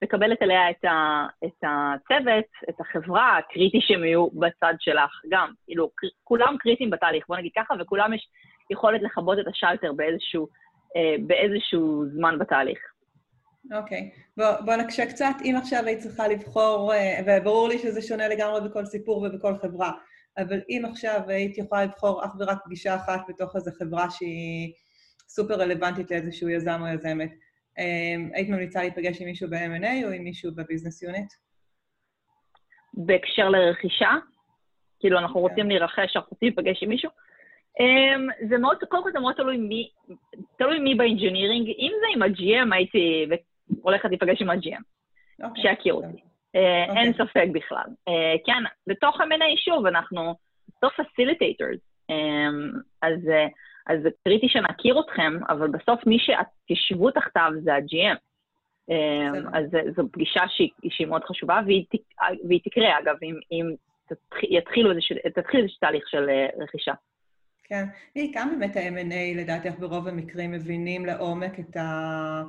מקבלת אליה את, ה, את הצוות, את החברה, קריטי שהם יהיו בצד שלך גם. כאילו, כולם קריטיים בתהליך, בוא נגיד ככה, וכולם יש יכולת לכבות את השלטר באיזשהו, אה, באיזשהו זמן בתהליך. אוקיי. Okay. בוא, בוא נקשה קצת. אם עכשיו היית צריכה לבחור, אה, וברור לי שזה שונה לגמרי בכל סיפור ובכל חברה, אבל אם עכשיו היית יכולה לבחור אך ורק פגישה אחת בתוך איזו חברה שהיא... סופר רלוונטית לאיזשהו יזם או יזמת. אמ, היית ממליצה להיפגש עם מישהו ב-M&A או עם מישהו בביזנס יוניט? בהקשר לרכישה? כאילו, אנחנו כן. רוצים להירכש, אנחנו רוצים להיפגש עם מישהו? Um, זה מאוד, קודם כל זה מאוד תלוי מי, תלוי מי ב engineering. אם זה עם ה-GM, הייתי הולכת להיפגש עם ה-GM, okay. אוקיי, שיכיר אותי. Uh, okay. אין ספק בכלל. Uh, כן, בתוך M&A, שוב, אנחנו בסוף facilitators. Um, אז uh, אז זה קריטי שנכיר אתכם, אבל בסוף מי שתשבו תחתיו זה ה-GM. אמ, אז זו פגישה שהיא, שהיא מאוד חשובה, והיא, והיא תקרה, אגב, אם, אם יתחילו איזשהו, תתחיל איזשהו תהליך של אה, רכישה. כן. כמה באמת ה-M&A, לדעתך, ברוב המקרים מבינים לעומק את, ה...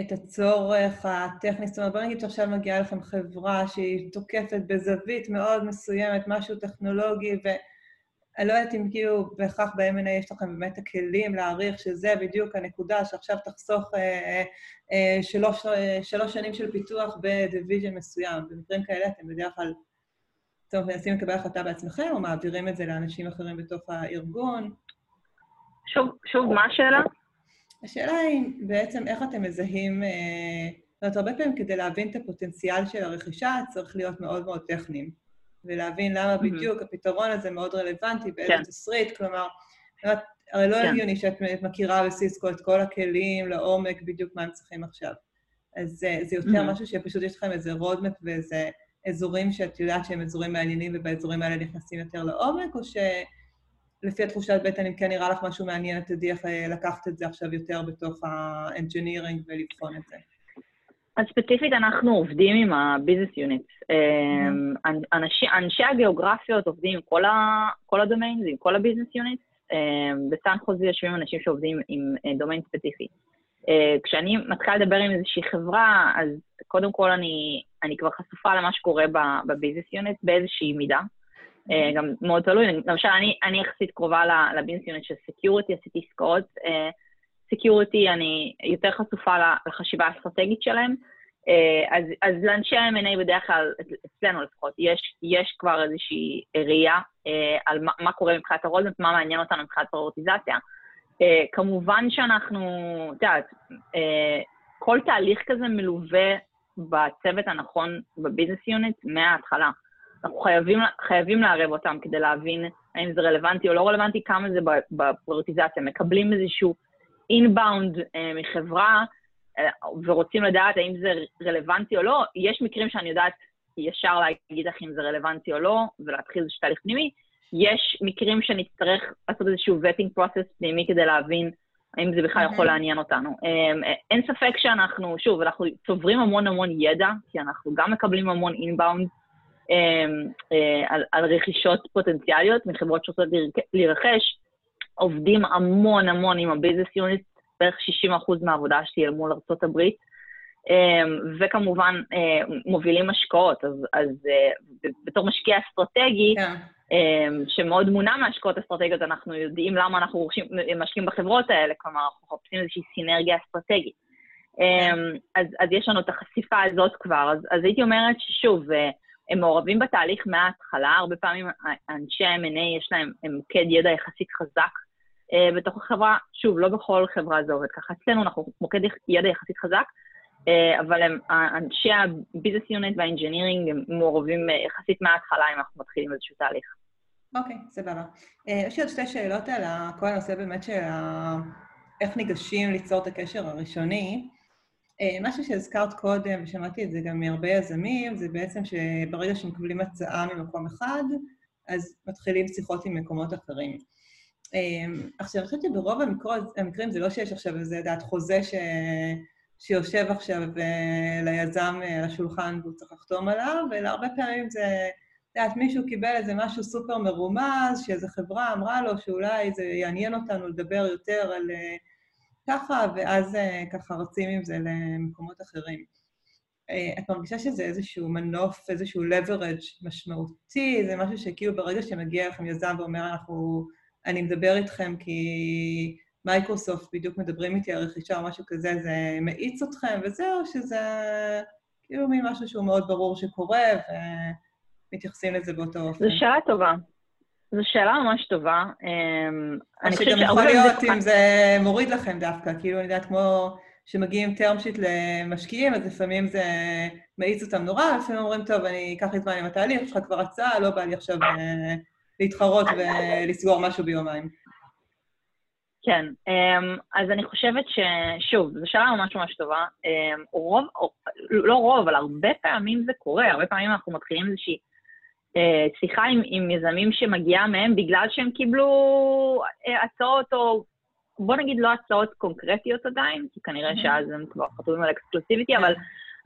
את הצורך הטכני? זאת אומרת, בוא נגיד שעכשיו מגיעה לכם חברה שהיא תוקפת בזווית מאוד מסוימת, משהו טכנולוגי, ו... אני לא יודעת אם כאילו בהכרח ב-M&A יש לכם באמת הכלים להעריך שזה בדיוק הנקודה שעכשיו תחסוך אה, אה, שלוש, אה, שלוש שנים של פיתוח בדיוויז'ן מסוים. במקרים כאלה אתם בדרך כלל, טוב, מנסים לקבל החלטה בעצמכם או מעבירים את זה לאנשים אחרים בתוך הארגון? שוב, שוב, מה השאלה? השאלה היא בעצם איך אתם מזהים, אה, זאת אומרת, הרבה פעמים כדי להבין את הפוטנציאל של הרכישה צריך להיות מאוד מאוד טכניים. ולהבין למה. בדיוק הפתרון הזה מאוד רלוונטי, באיזה כן. תסריט, כלומר, הרי לא כן. הגיוני שאת מכירה בסיסקו את כל הכלים לעומק בדיוק מה הם צריכים עכשיו. אז זה, זה יותר mm-hmm. משהו שפשוט יש לכם איזה roadmap ואיזה אזורים שאת יודעת שהם אזורים מעניינים ובאזורים האלה נכנסים יותר לעומק, או שלפי התחושת בטן, אם כן נראה לך משהו מעניין, תדעי איך אה, לקחת את זה עכשיו יותר בתוך ה-engineering ולבחון את זה. אז ספציפית אנחנו עובדים עם ה business unit. אמ, אנשי, אנשי הגיאוגרפיות עובדים עם כל, ה, כל ה domains, עם כל ה business unit. אמ, בסן חוזה יושבים אנשים שעובדים עם דומיין ספציפי. כשאני מתחילה לדבר עם איזושהי חברה, אז קודם כל אני, אני כבר חשופה למה שקורה ב business unit באיזושהי מידה. אה, גם מאוד תלוי, למשל, אני, אני יחסית קרובה ל business unit של security, עשיתי עסקאות security, אני יותר חשופה לחשיבה האסטרטגית שלהם. אה, אז, אז לאנשי ה-M&A בדרך כלל, אצלנו לפחות, יש, יש כבר איזושהי ראייה אה, על מה, מה קורה מבחינת הרולדמפ, מה מעניין אותנו מבחינת פרוורטיזציה. אה, כמובן שאנחנו, את יודעת, כל תהליך כזה מלווה בצוות הנכון בביזנס יוניט מההתחלה. אנחנו חייבים, חייבים לערב אותם כדי להבין האם זה רלוונטי או לא רלוונטי, כמה זה בפריורטיזציה. מקבלים איזשהו אינבאונד אה, מחברה אה, ורוצים לדעת האם זה רלוונטי או לא. יש מקרים שאני יודעת ישר להגיד לך אם זה רלוונטי או לא, ולהתחיל איזשהו תהליך פנימי. יש מקרים שנצטרך לעשות איזשהו vetting process פנימי כדי להבין האם זה בכלל יכול לעניין אותנו. אמ, אין ספק שאנחנו, שוב, אנחנו צוברים המון המון ידע, כי אנחנו גם מקבלים המון אינבאונד אה, על, על רכישות פוטנציאליות מחברות שרוצות להירכש, עובדים המון המון עם הביזנס יוניט, בערך 60% מהעבודה שלי אל מול ארה"ב, אמ, וכמובן אה, מובילים השקעות, אז, אז אה, בתור משקיע אסטרטגי, yeah. כן. אמ, שמאוד מונע מהשקעות אסטרטגיות, אנחנו יודעים למה אנחנו רוכשים, משקיעים בחברות האלה, כלומר, אנחנו מחפשים איזושהי סינרגיה אסטרטגית. אמ, אז, אז יש לנו את החשיפה הזאת כבר. אז, אז הייתי אומרת ששוב, אה, הם מעורבים בתהליך מההתחלה, הרבה פעמים אנשי ה-M&A יש להם מוקד ידע יחסית חזק בתוך החברה. שוב, לא בכל חברה זה עובד ככה. אצלנו אנחנו מוקד ידע יחסית חזק, uh, אבל הם, אנשי ה business unit וה engineering הם מעורבים uh, יחסית מההתחלה אם אנחנו מתחילים איזשהו תהליך. אוקיי, אוקיי, סבבה. Uh, יש לי עוד שתי שאלות על כל הנושא באמת של איך ניגשים ליצור את הקשר הראשוני. Uh, משהו שהזכרת קודם, ושמעתי את זה גם מהרבה יזמים, זה בעצם שברגע שמקבלים הצעה ממקום אחד, אז מתחילים שיחות עם מקומות אחרים. Uh, עכשיו, אני חושבת שברוב המקרים זה לא שיש עכשיו איזה דעת חוזה ש... שיושב עכשיו uh, ליזם על השולחן והוא צריך לחתום עליו, אלא הרבה פעמים זה יודעת, מישהו קיבל איזה משהו סופר מרומז, שאיזו חברה אמרה לו שאולי זה יעניין אותנו לדבר יותר על uh, ככה, ואז ככה רצים עם זה למקומות אחרים. את מרגישה שזה איזשהו מנוף, איזשהו leverage משמעותי, זה משהו שכאילו ברגע שמגיע לכם יזם ואומר, אנחנו, אני מדבר איתכם כי מייקרוסופט בדיוק מדברים איתי על רכישה או משהו כזה, זה מאיץ אתכם וזהו, שזה כאילו מין משהו שהוא מאוד ברור שקורה, ו... מתייחסים לזה באותו אופן? זו שאלה טובה. זו שאלה ממש טובה. אמ, אני חושבת שגם יכול להיות אם זה מוריד לכם דווקא, כאילו, אני יודעת, כמו שמגיעים term sheet למשקיעים, אז לפעמים זה מאיץ אותם נורא, לפעמים אומרים, טוב, אני אקח לי זמן עם התהליך, יש לך כבר הצעה, לא בא לי עכשיו אה, להתחרות ולסגור משהו ביומיים. כן, אמ, אז אני חושבת ששוב, זו שאלה ממש ממש טובה. אמ, רוב, לא רוב, אבל הרבה פעמים זה קורה, הרבה פעמים אנחנו מתחילים איזושהי אה, שיחה עם, עם יזמים שמגיעה מהם בגלל שהם קיבלו אה, הצעות, או בוא נגיד לא הצעות קונקרטיות עדיין, כי כנראה. שאז הם כבר חתומים על אקסקלוסיביטי, אבל,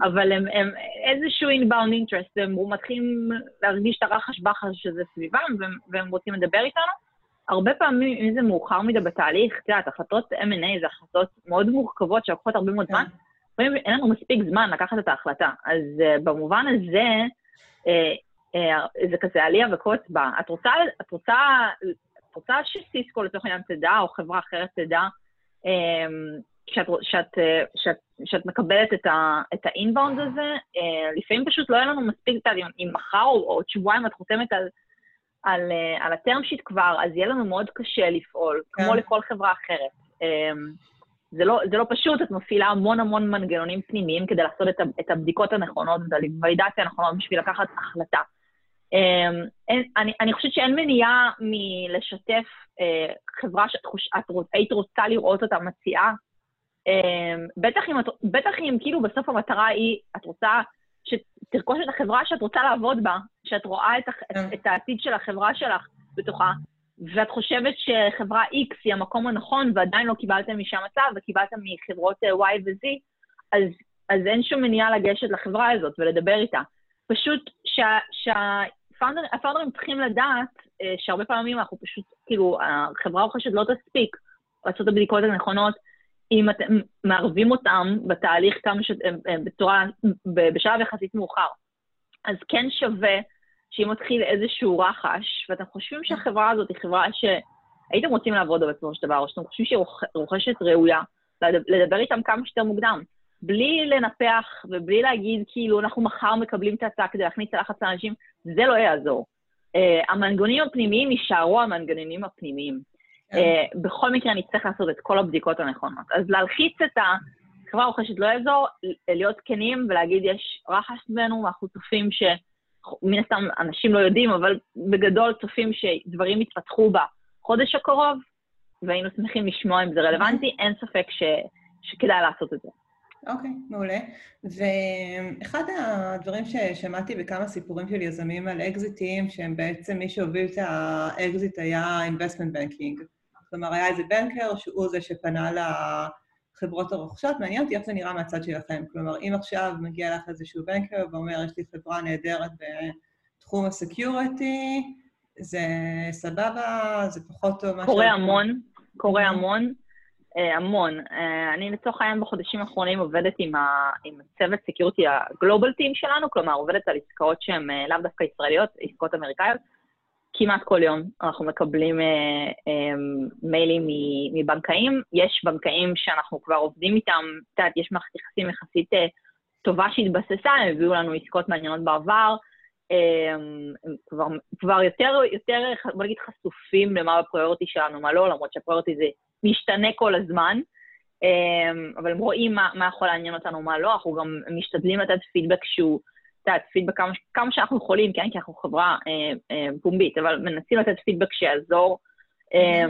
אבל הם, הם איזשהו inbound interest, הם מתחילים להרגיש את הרחש בחש שזה סביבם, והם, והם רוצים לדבר איתנו. הרבה פעמים, אם זה מאוחר מדי בתהליך, את יודעת, החלטות M&A זה החלטות מאוד מורכבות שלוקחות הרבה מאוד זמן, כן. לפעמים אין לנו מספיק זמן לקחת את ההחלטה. אז uh, במובן הזה, uh, אה, זה כזה עלייה וקוץ בה. את רוצה, את רוצה, את רוצה שסיסקו לצורך העניין תדע, או חברה אחרת תדע, אמ, שאת, שאת, שאת, שאת מקבלת את, ה, את האינבאונד הזה, אה, לפעמים פשוט לא יהיה לנו מספיק, אם, אם מחר או עוד שבועיים את חותמת על, על, אה, על הטרם שיט כבר, אז יהיה לנו מאוד קשה לפעול, כן. כמו לכל חברה אחרת. זה לא, זה לא פשוט, את מפעילה המון המון מנגנונים פנימיים כדי לעשות את, את הבדיקות הנכונות ואת הוולידציה הנכונות בשביל לקחת החלטה. אין, אני, אני חושבת שאין מניעה מלשתף אה, חברה שאת חוש, את, היית רוצה לראות אותה מציעה. אה, בטח, אם, בטח אם כאילו בסוף המטרה היא, את רוצה שתרכוש את החברה שאת רוצה לעבוד בה, שאת רואה את, כן. את העתיד של החברה שלך בתוכה, ואת חושבת שחברה X היא המקום הנכון ועדיין לא קיבלתם משם מצב וקיבלתם מחברות אה, Y ו-Z, אז, אז אין שום מניעה לגשת לחברה הזאת ולדבר איתה. פשוט שה, שה, הפאונדרים צריכים לדעת אה, שהרבה פעמים אנחנו פשוט, כאילו, החברה רוכשת לא תספיק לעשות את הבדיקות הנכונות. אם אתם מערבים אותם בתהליך כמה ש... בצורה, בשלב יחסית מאוחר. אז כן שווה שאם מתחיל איזשהו רחש, ואתם חושבים שהחברה הזאת היא חברה שהייתם רוצים לעבוד בה בסופו של דבר, או שאתם חושבים שהיא רוכשת ראויה, לדבר איתם כמה שיותר מוקדם. בלי לנפח ובלי להגיד, כאילו, אנחנו מחר מקבלים את ההצעה כדי להכניס לחץ לאנשים, זה לא יעזור. Uh, המנגנונים הפנימיים יישארו המנגנונים הפנימיים. כן. Uh, בכל מקרה, אני צריך לעשות את כל הבדיקות הנכונות. אז להלחיץ את החברה הרוכשת לא יעזור, להיות כנים ולהגיד, יש רחש בינינו, ואנחנו צופים ש... מן הסתם אנשים לא יודעים, אבל בגדול צופים שדברים יתפתחו בחודש הקרוב, והיינו שמחים לשמוע אם זה רלוונטי, אין ספק ש... שכדאי לעשות את זה. אוקיי, okay, מעולה. ואחד הדברים ששמעתי בכמה סיפורים של יזמים על אקזיטים, שהם בעצם, מי שהוביל את האקזיט היה investment banking. כלומר, היה איזה banker שהוא זה שפנה לחברות הרוכשות. מעניין אותי איך זה נראה מהצד שלכם. כלומר, אם עכשיו מגיע לך איזשהו banker ואומר, יש לי חברה נהדרת בתחום ה security, זה סבבה, זה פחות טוב. קורה המון, קורה המון. אה, המון. אה, אני לצורך העניין בחודשים האחרונים עובדת עם, ה, עם הצוות סקיורטי הגלובל טים שלנו, כלומר עובדת על עסקאות שהן אה, לאו דווקא ישראליות, עסקאות אמריקאיות. כמעט כל יום אנחנו מקבלים אה, אה, מיילים מבנקאים. יש בנקאים שאנחנו כבר עובדים איתם, את יודעת, יש מערכת יחסים יחסית אה, טובה שהתבססה, הם הביאו לנו עסקאות מעניינות בעבר. הם כבר, כבר יותר, יותר, בוא נגיד, חשופים למה בפריוריטי שלנו, מה לא, למרות שהפריוריטי זה משתנה כל הזמן, אמ, אבל הם רואים מה, מה יכול לעניין אותנו, מה לא, אנחנו גם משתדלים לתת פידבק שהוא, את פידבק כמה, כמה שאנחנו יכולים, כן? כי אנחנו חברה אה, אה, פומבית, אבל מנסים לתת פידבק שיעזור. אה,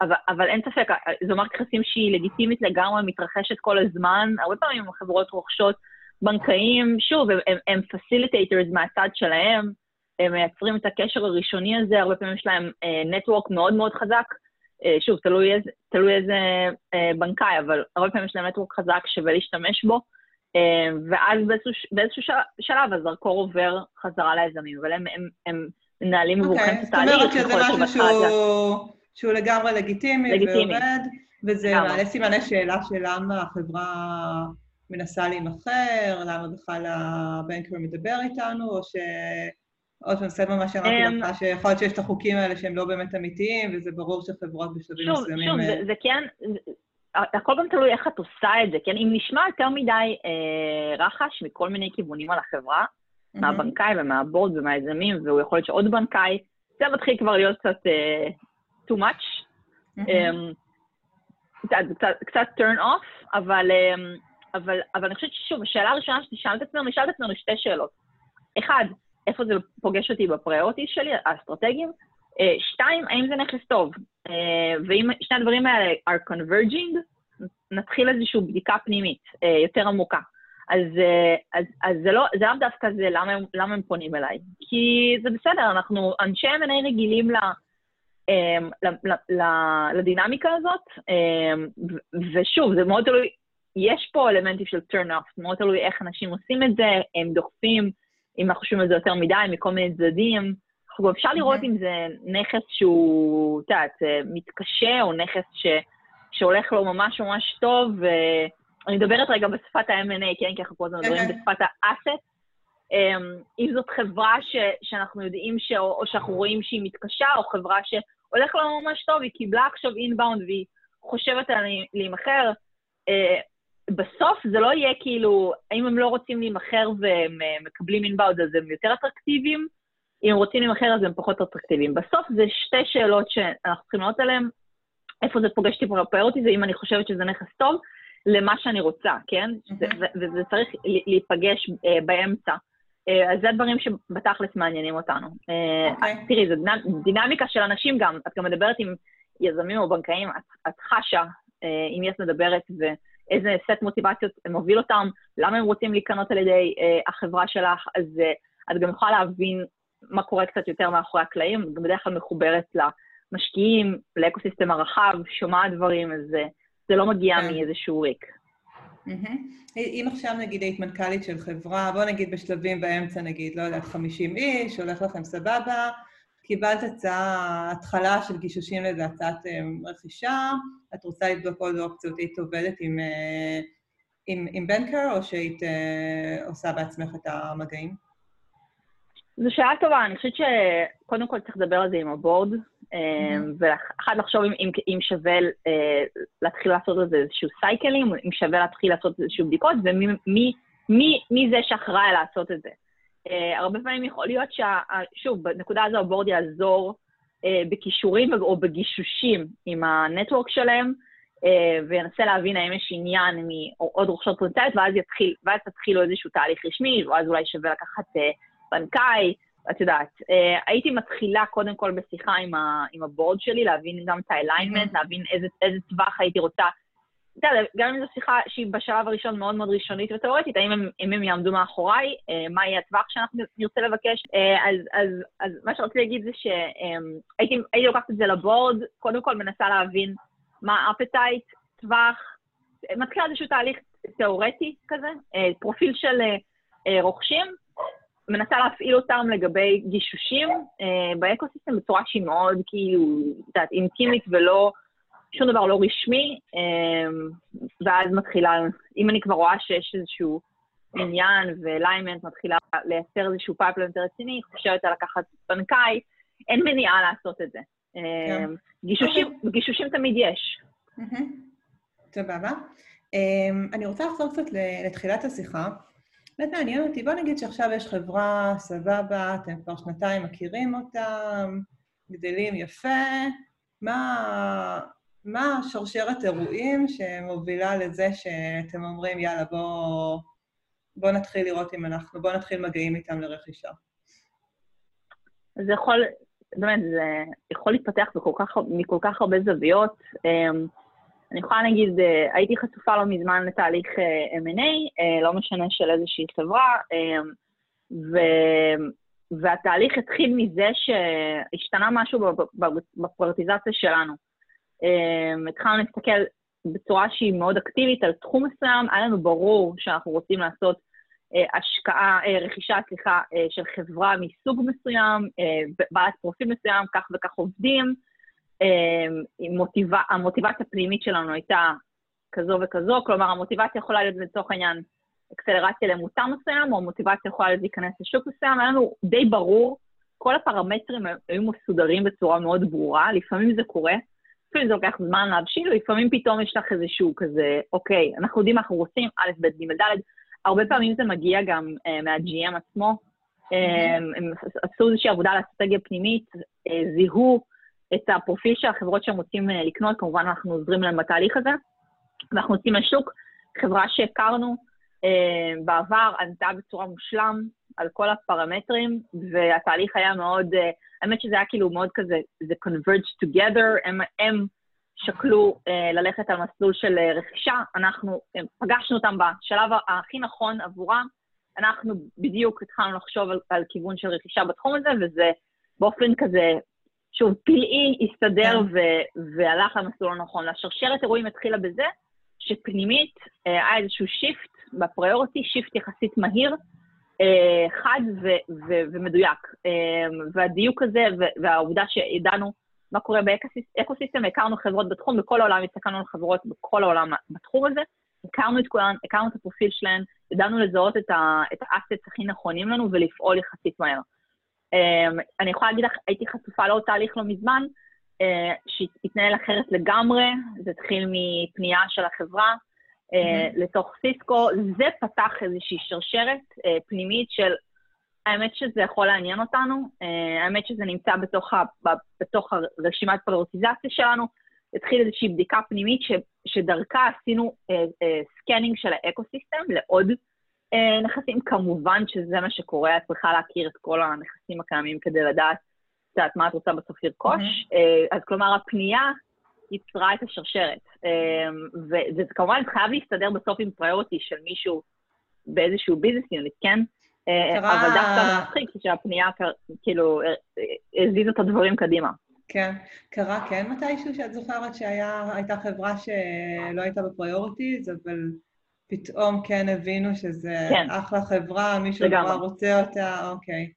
אבל, אבל אין ספק, זו מערכת יחסים שהיא לגיטימית לגמרי, מתרחשת כל הזמן. הרבה פעמים החברות רוכשות בנקאים, שוב, הם, הם, הם facilitators מהצד שלהם, הם מייצרים את הקשר הראשוני הזה, הרבה פעמים יש להם נטוורק מאוד מאוד חזק, שוב, תלוי איזה, תלוי איזה בנקאי, אבל הרבה פעמים יש להם נטוורק חזק, שווה להשתמש בו, ואז באיזשהו, באיזשהו שלב הזרקור עובר חזרה ליזמים, אבל הם, הם, הם מנהלים עבורכם okay, את התהליך. זאת אומרת שזה משהו שהוא, שהוא לגמרי לגיטימי, לגיטימי ועובד, וזה מעלה סימני שאלה של למה החברה מנסה להימכר, למה בכלל הבנקר מדבר איתנו, או ש... עוד פעם, סבב מה שאמרתי אמ, לך, שיכול להיות שיש את החוקים האלה שהם לא באמת אמיתיים, וזה ברור שחברות בשלבים מסוימים... שוב, שוב, זה כן, הכל גם תלוי איך את עושה את זה, כן? אם נשמע יותר מדי אה, רחש מכל מיני כיוונים על החברה, מהבנקאי ומהבורד ומהיזמים, והוא יכול להיות שעוד בנקאי, זה מתחיל כבר להיות קצת אה, too much. אמ, קצת turn off, אבל, אמ, אבל, אבל אני חושבת ששוב, השאלה הראשונה שתשאל את עצמנו, נשאל את עצמנו שתי שאלות. אחד, איפה זה פוגש אותי ב priorities שלי, האסטרטגיים. אה, שתיים, האם זה נכס טוב? אה, ואם שני הדברים האלה are converging, נתחיל איזושהי בדיקה פנימית אה, יותר עמוקה. אז, אז, אז זה לא, זה לאו דווקא זה למה למה הם פונים אליי. כי זה בסדר, אנחנו אנשי M&A רגילים ל, ל, ל, ל, לדינמיקה הזאת, ושוב, זה מאוד תלוי, יש פה אלמנטים של turn off, מאוד תלוי איך אנשים עושים את זה, הם דוחפים, אם אנחנו חושבים על זה יותר מדי, מכל מיני צדדים. אנחנו אפשר לראות אם זה נכס שהוא, את יודעת, אה, מתקשה, או נכס ש, שהולך לו ממש ממש טוב, ואני מדברת רגע בשפת ה-M&A, כן? כי אנחנו פה מדברים כן, כן. בשפת ה-asset. אמ, אם זאת חברה ש, שאנחנו יודעים, ש, או שאנחנו רואים שהיא מתקשה, או חברה שהולך לה ממש טוב, היא קיבלה עכשיו אינבאונד והיא חושבת על להימכר, אה, בסוף זה לא יהיה כאילו, האם הם לא רוצים להימכר והם אה, מקבלים אינבאוד אז הם יותר אטרקטיביים, אם רוצים להימכר אז הם פחות אטרקטיביים. בסוף זה שתי שאלות שאנחנו צריכים לענות עליהן, איפה זה פוגש אותי בפריוריטי, זה אם אני חושבת שזה נכס טוב, למה שאני רוצה, כן? וזה צריך להיפגש אה, באמצע. אה, אז זה הדברים שבתכלס מעניינים אותנו. Okay. אוקיי. תראי, זו דינמיקה של אנשים גם, את גם מדברת עם יזמים או בנקאים, את, את חשה עם את מדברת, ו... איזה סט מוטיבציות מוביל אותם, למה הם רוצים להיכנות על ידי אה, החברה שלך, אז אה, את גם יכולה להבין מה קורה קצת יותר מאחורי הקלעים, בדרך כלל מחוברת למשקיעים, לאקוסיסטם הרחב, שומעת דברים, אז אה, זה לא מגיע כן. מאיזשהו ריק. Mm-hmm. אם עכשיו נגיד היית מנכ"לית של חברה, בוא נגיד בשלבים באמצע נגיד, לא יודעת, 50 איש, הולך לכם סבבה, קיבלת הצעה, התחלה של גישושים לאיזו הצעת רכישה, את רוצה לבדוק עוד אופציות, היית עובדת עם, עם, עם בנקר, או שהיית עושה בעצמך את המגעים? זו שאלה טובה, אני חושבת שקודם כל צריך לדבר על זה עם הבורד, mm-hmm. ואחד לחשוב אם, אם, אם שווה אה, להתחיל לעשות על זה איזשהו סייקלים, אם שווה להתחיל לעשות איזשהו בדיקות, ומי מי, מי, מי זה שאחראי לעשות את זה. Uh, הרבה פעמים יכול להיות ששוב, בנקודה הזו הבורד יעזור uh, בכישורים או בגישושים עם הנטוורק שלהם, uh, וינסה להבין האם יש עניין מעוד רוכשות פוטנציאלית, ואז יתחיל, ואז תתחילו איזשהו תהליך רשמי, ואז אולי שווה לקחת uh, בנקאי, את יודעת. Uh, הייתי מתחילה קודם כל בשיחה עם, ה, עם הבורד שלי, להבין גם את האליינמנט, mm-hmm. להבין איזה, איזה טווח הייתי רוצה. אתה יודע, גם אם זו שיחה שהיא בשלב הראשון מאוד מאוד ראשונית ותיאורטית, האם הם, אם הם יעמדו מאחוריי, uh, מה יהיה הטווח שאנחנו נרצה לבקש. Uh, אז, אז, אז מה שרציתי להגיד זה שהייתי לוקחת את זה ל board, קודם כל מנסה להבין מה ה appetite, טווח, מתחילה איזשהו תהליך תיאורטי כזה, פרופיל של רוכשים, מנסה להפעיל אותם לגבי גישושים אה, באקוסיסטם בצורה שהיא מאוד כאילו, את יודעת, אינטימית ולא, שום דבר לא רשמי, אה, ואז מתחילה, אם אני כבר רואה שיש איזשהו עניין ואליימנט מתחילה לייצר איזשהו פייפלן יותר רציני, חושבת על לקחת בנקאי, אין מניעה לעשות את זה. אה, כן. גישושים, אוקיי. גישושים תמיד יש. סבבה. אה, אני רוצה לחזור קצת לתחילת השיחה. באמת מעניין אותי, בוא נגיד שעכשיו יש חברה, סבבה, אתם כבר שנתיים מכירים אותם, גדלים יפה, מה, מה שרשרת אירועים שמובילה לזה שאתם אומרים, יאללה, בוא, בוא נתחיל לראות אם אנחנו, בוא נתחיל מגעים איתם לרכישה? זה יכול, באמת, זה יכול להתפתח בכל כך, מכל כך הרבה זוויות. אמ, אני יכולה להגיד, אה, הייתי חשופה לא מזמן לתהליך אה, M&A, אה, לא משנה של איזושהי חברה, ו... והתהליך התחיל מזה שהשתנה משהו בפרטיזציה שלנו. התחלנו להסתכל בצורה שהיא מאוד אקטיבית על תחום מסוים, היה לנו ברור שאנחנו רוצים לעשות השקעה, רכישה, סליחה, של חברה מסוג מסוים, בעלת פרופיל מסוים, כך וכך עובדים, אמ, מוטיב... המוטיבציה הפנימית שלנו הייתה כזו וכזו, כלומר המוטיבציה יכולה להיות לצורך העניין אקסלרציה למוצר מסוים, או מוטיבציה יכולה להיות להיכנס לשוק מסוים, היה לנו די ברור, כל הפרמטרים היו מסודרים בצורה מאוד ברורה, לפעמים זה קורה, לפעמים זה לוקח זמן להבשיל, לפעמים פתאום יש לך איזשהו כזה, אוקיי, אנחנו יודעים מה אנחנו רוצים, א', ב', ג', ד', הרבה פעמים זה מגיע גם uh, מה-GM עצמו, mm-hmm. הם עשו איזושהי עבודה על אסטרטגיה פנימית, uh, זיהו את הפרופיל של החברות שהם רוצים אה, לקנות, כמובן אנחנו עוזרים להם בתהליך הזה. ואנחנו יוצאים לשוק, חברה שהכרנו אה, בעבר ענתה בצורה מושלם על כל הפרמטרים, והתהליך היה מאוד, אה, האמת שזה היה כאילו מאוד כזה, זה converge together, הם, הם שקלו אה, ללכת על מסלול של אה, רכישה, אנחנו אה, פגשנו אותם בשלב הכי נכון עבורם, אנחנו בדיוק התחלנו לחשוב על, על כיוון של רכישה בתחום הזה, וזה באופן כזה שוב, פלאי הסתדר כן. ו- והלך למסלול הנכון. השרשרת אירועים התחילה בזה שפנימית אה, היה איזשהו shift ב priority, shift יחסית מהיר, אה, חד ו- ו- ומדויק. אה, והדיוק הזה והעובדה שידענו מה קורה באקוסיסטם, הכרנו חברות בתחום, בכל העולם הסתכלנו על חברות בכל העולם בתחום הזה, הכרנו את כולן, הכרנו את הפרופיל שלהן, ידענו לזהות את האסטס הכי נכונים לנו ולפעול יחסית מהר. אמ, אני יכולה להגיד לך, הייתי חשופה לעוד תהליך לא מזמן, אה, שהתנהל אחרת לגמרי, זה התחיל מפנייה של החברה mm-hmm. לתוך סיסקו, זה פתח איזושהי שרשרת אה, פנימית של האמת שזה יכול לעניין אותנו, האמת שזה נמצא בתוך, ה, בתוך הרשימת prioritization שלנו, התחיל איזושהי בדיקה פנימית ש, שדרכה עשינו scanning של האקוסיסטם לעוד אה, נכסים, כמובן שזה מה שקורה, את צריכה להכיר את כל הנכסים הקיימים כדי לדעת קצת מה את רוצה בסוף לרכוש. Mm-hmm. אז כלומר, הפנייה יצרה את השרשרת. אה, וזה כמובן חייב להסתדר בסוף עם priority של מישהו באיזשהו business unit, כן? קרה... אבל דווקא מצחיק שהפנייה כאילו הזיזה את הדברים קדימה. כן. קרה כן מתישהו שאת זוכרת שהייתה חברה שלא הייתה ב priorities, אבל פתאום כן הבינו שזה כן. אחלה חברה, מישהו כבר רוצה אותה, אוקיי.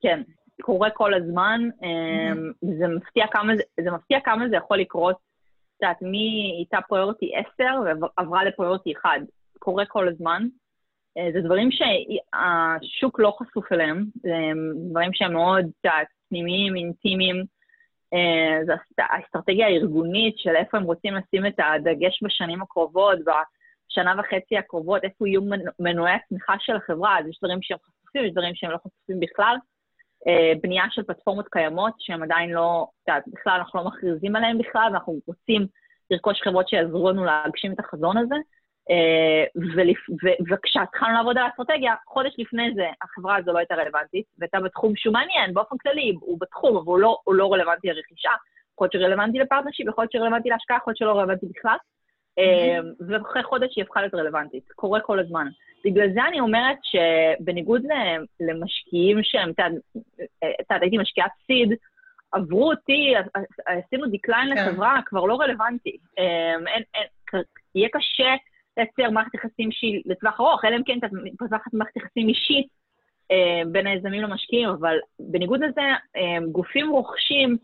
כן. קורה כל הזמן, mm-hmm. זה, מפתיע כמה, זה מפתיע כמה זה יכול לקרות, את יודעת, מי הייתה פריורטי 10 ועברה לפריורטי 1, קורה כל הזמן. אה, זה דברים שהשוק לא חשוף אליהם, זה דברים שהם מאוד, את יודעת, פנימיים, אינטימיים. אה, זו האסטרטגיה הארגונית של איפה הם רוצים לשים את הדגש בשנים הקרובות, בשנה וחצי הקרובות, איפה יהיו מנועי הצמיחה של החברה, אז יש דברים שהם חשופים, יש דברים שהם לא חשופים בכלל. אה, בנייה של פלטפורמות קיימות, שהן עדיין לא, את יודעת, בכלל אנחנו לא מכריזים עליהן בכלל, ואנחנו רוצים לרכוש חברות שיעזרו לנו להגשים את החזון הזה. אה, וכשהתחלנו לעבוד על האסטרטגיה, חודש לפני זה החברה הזו לא הייתה רלוונטית, והייתה בתחום שהוא מעניין, באופן כללי, הוא בתחום, אבל הוא לא, הוא לא רלוונטי לרכישה. יכול להיות שרלוונטי לפרטנשיפ, יכול להיות שרלוונטי להשקעה, יכול להיות שלא רלוונטי בכלל. Mm-hmm. ואחרי חודש היא הפכה להיות רלוונטית, קורה כל הזמן. בגלל זה אני אומרת שבניגוד למשקיעים שהם, את יודעת, הייתי משקיעת seed, עברו אותי, עשינו decline כן. לחברה, כבר לא רלוונטי. אמ, יהיה קשה לייצר מערכת יחסים שהיא לטווח ארוך, אלא אם כן את מפתחת מערכת יחסים אישית אה, בין היזמים למשקיעים, אבל בניגוד לזה, גופים רוכשים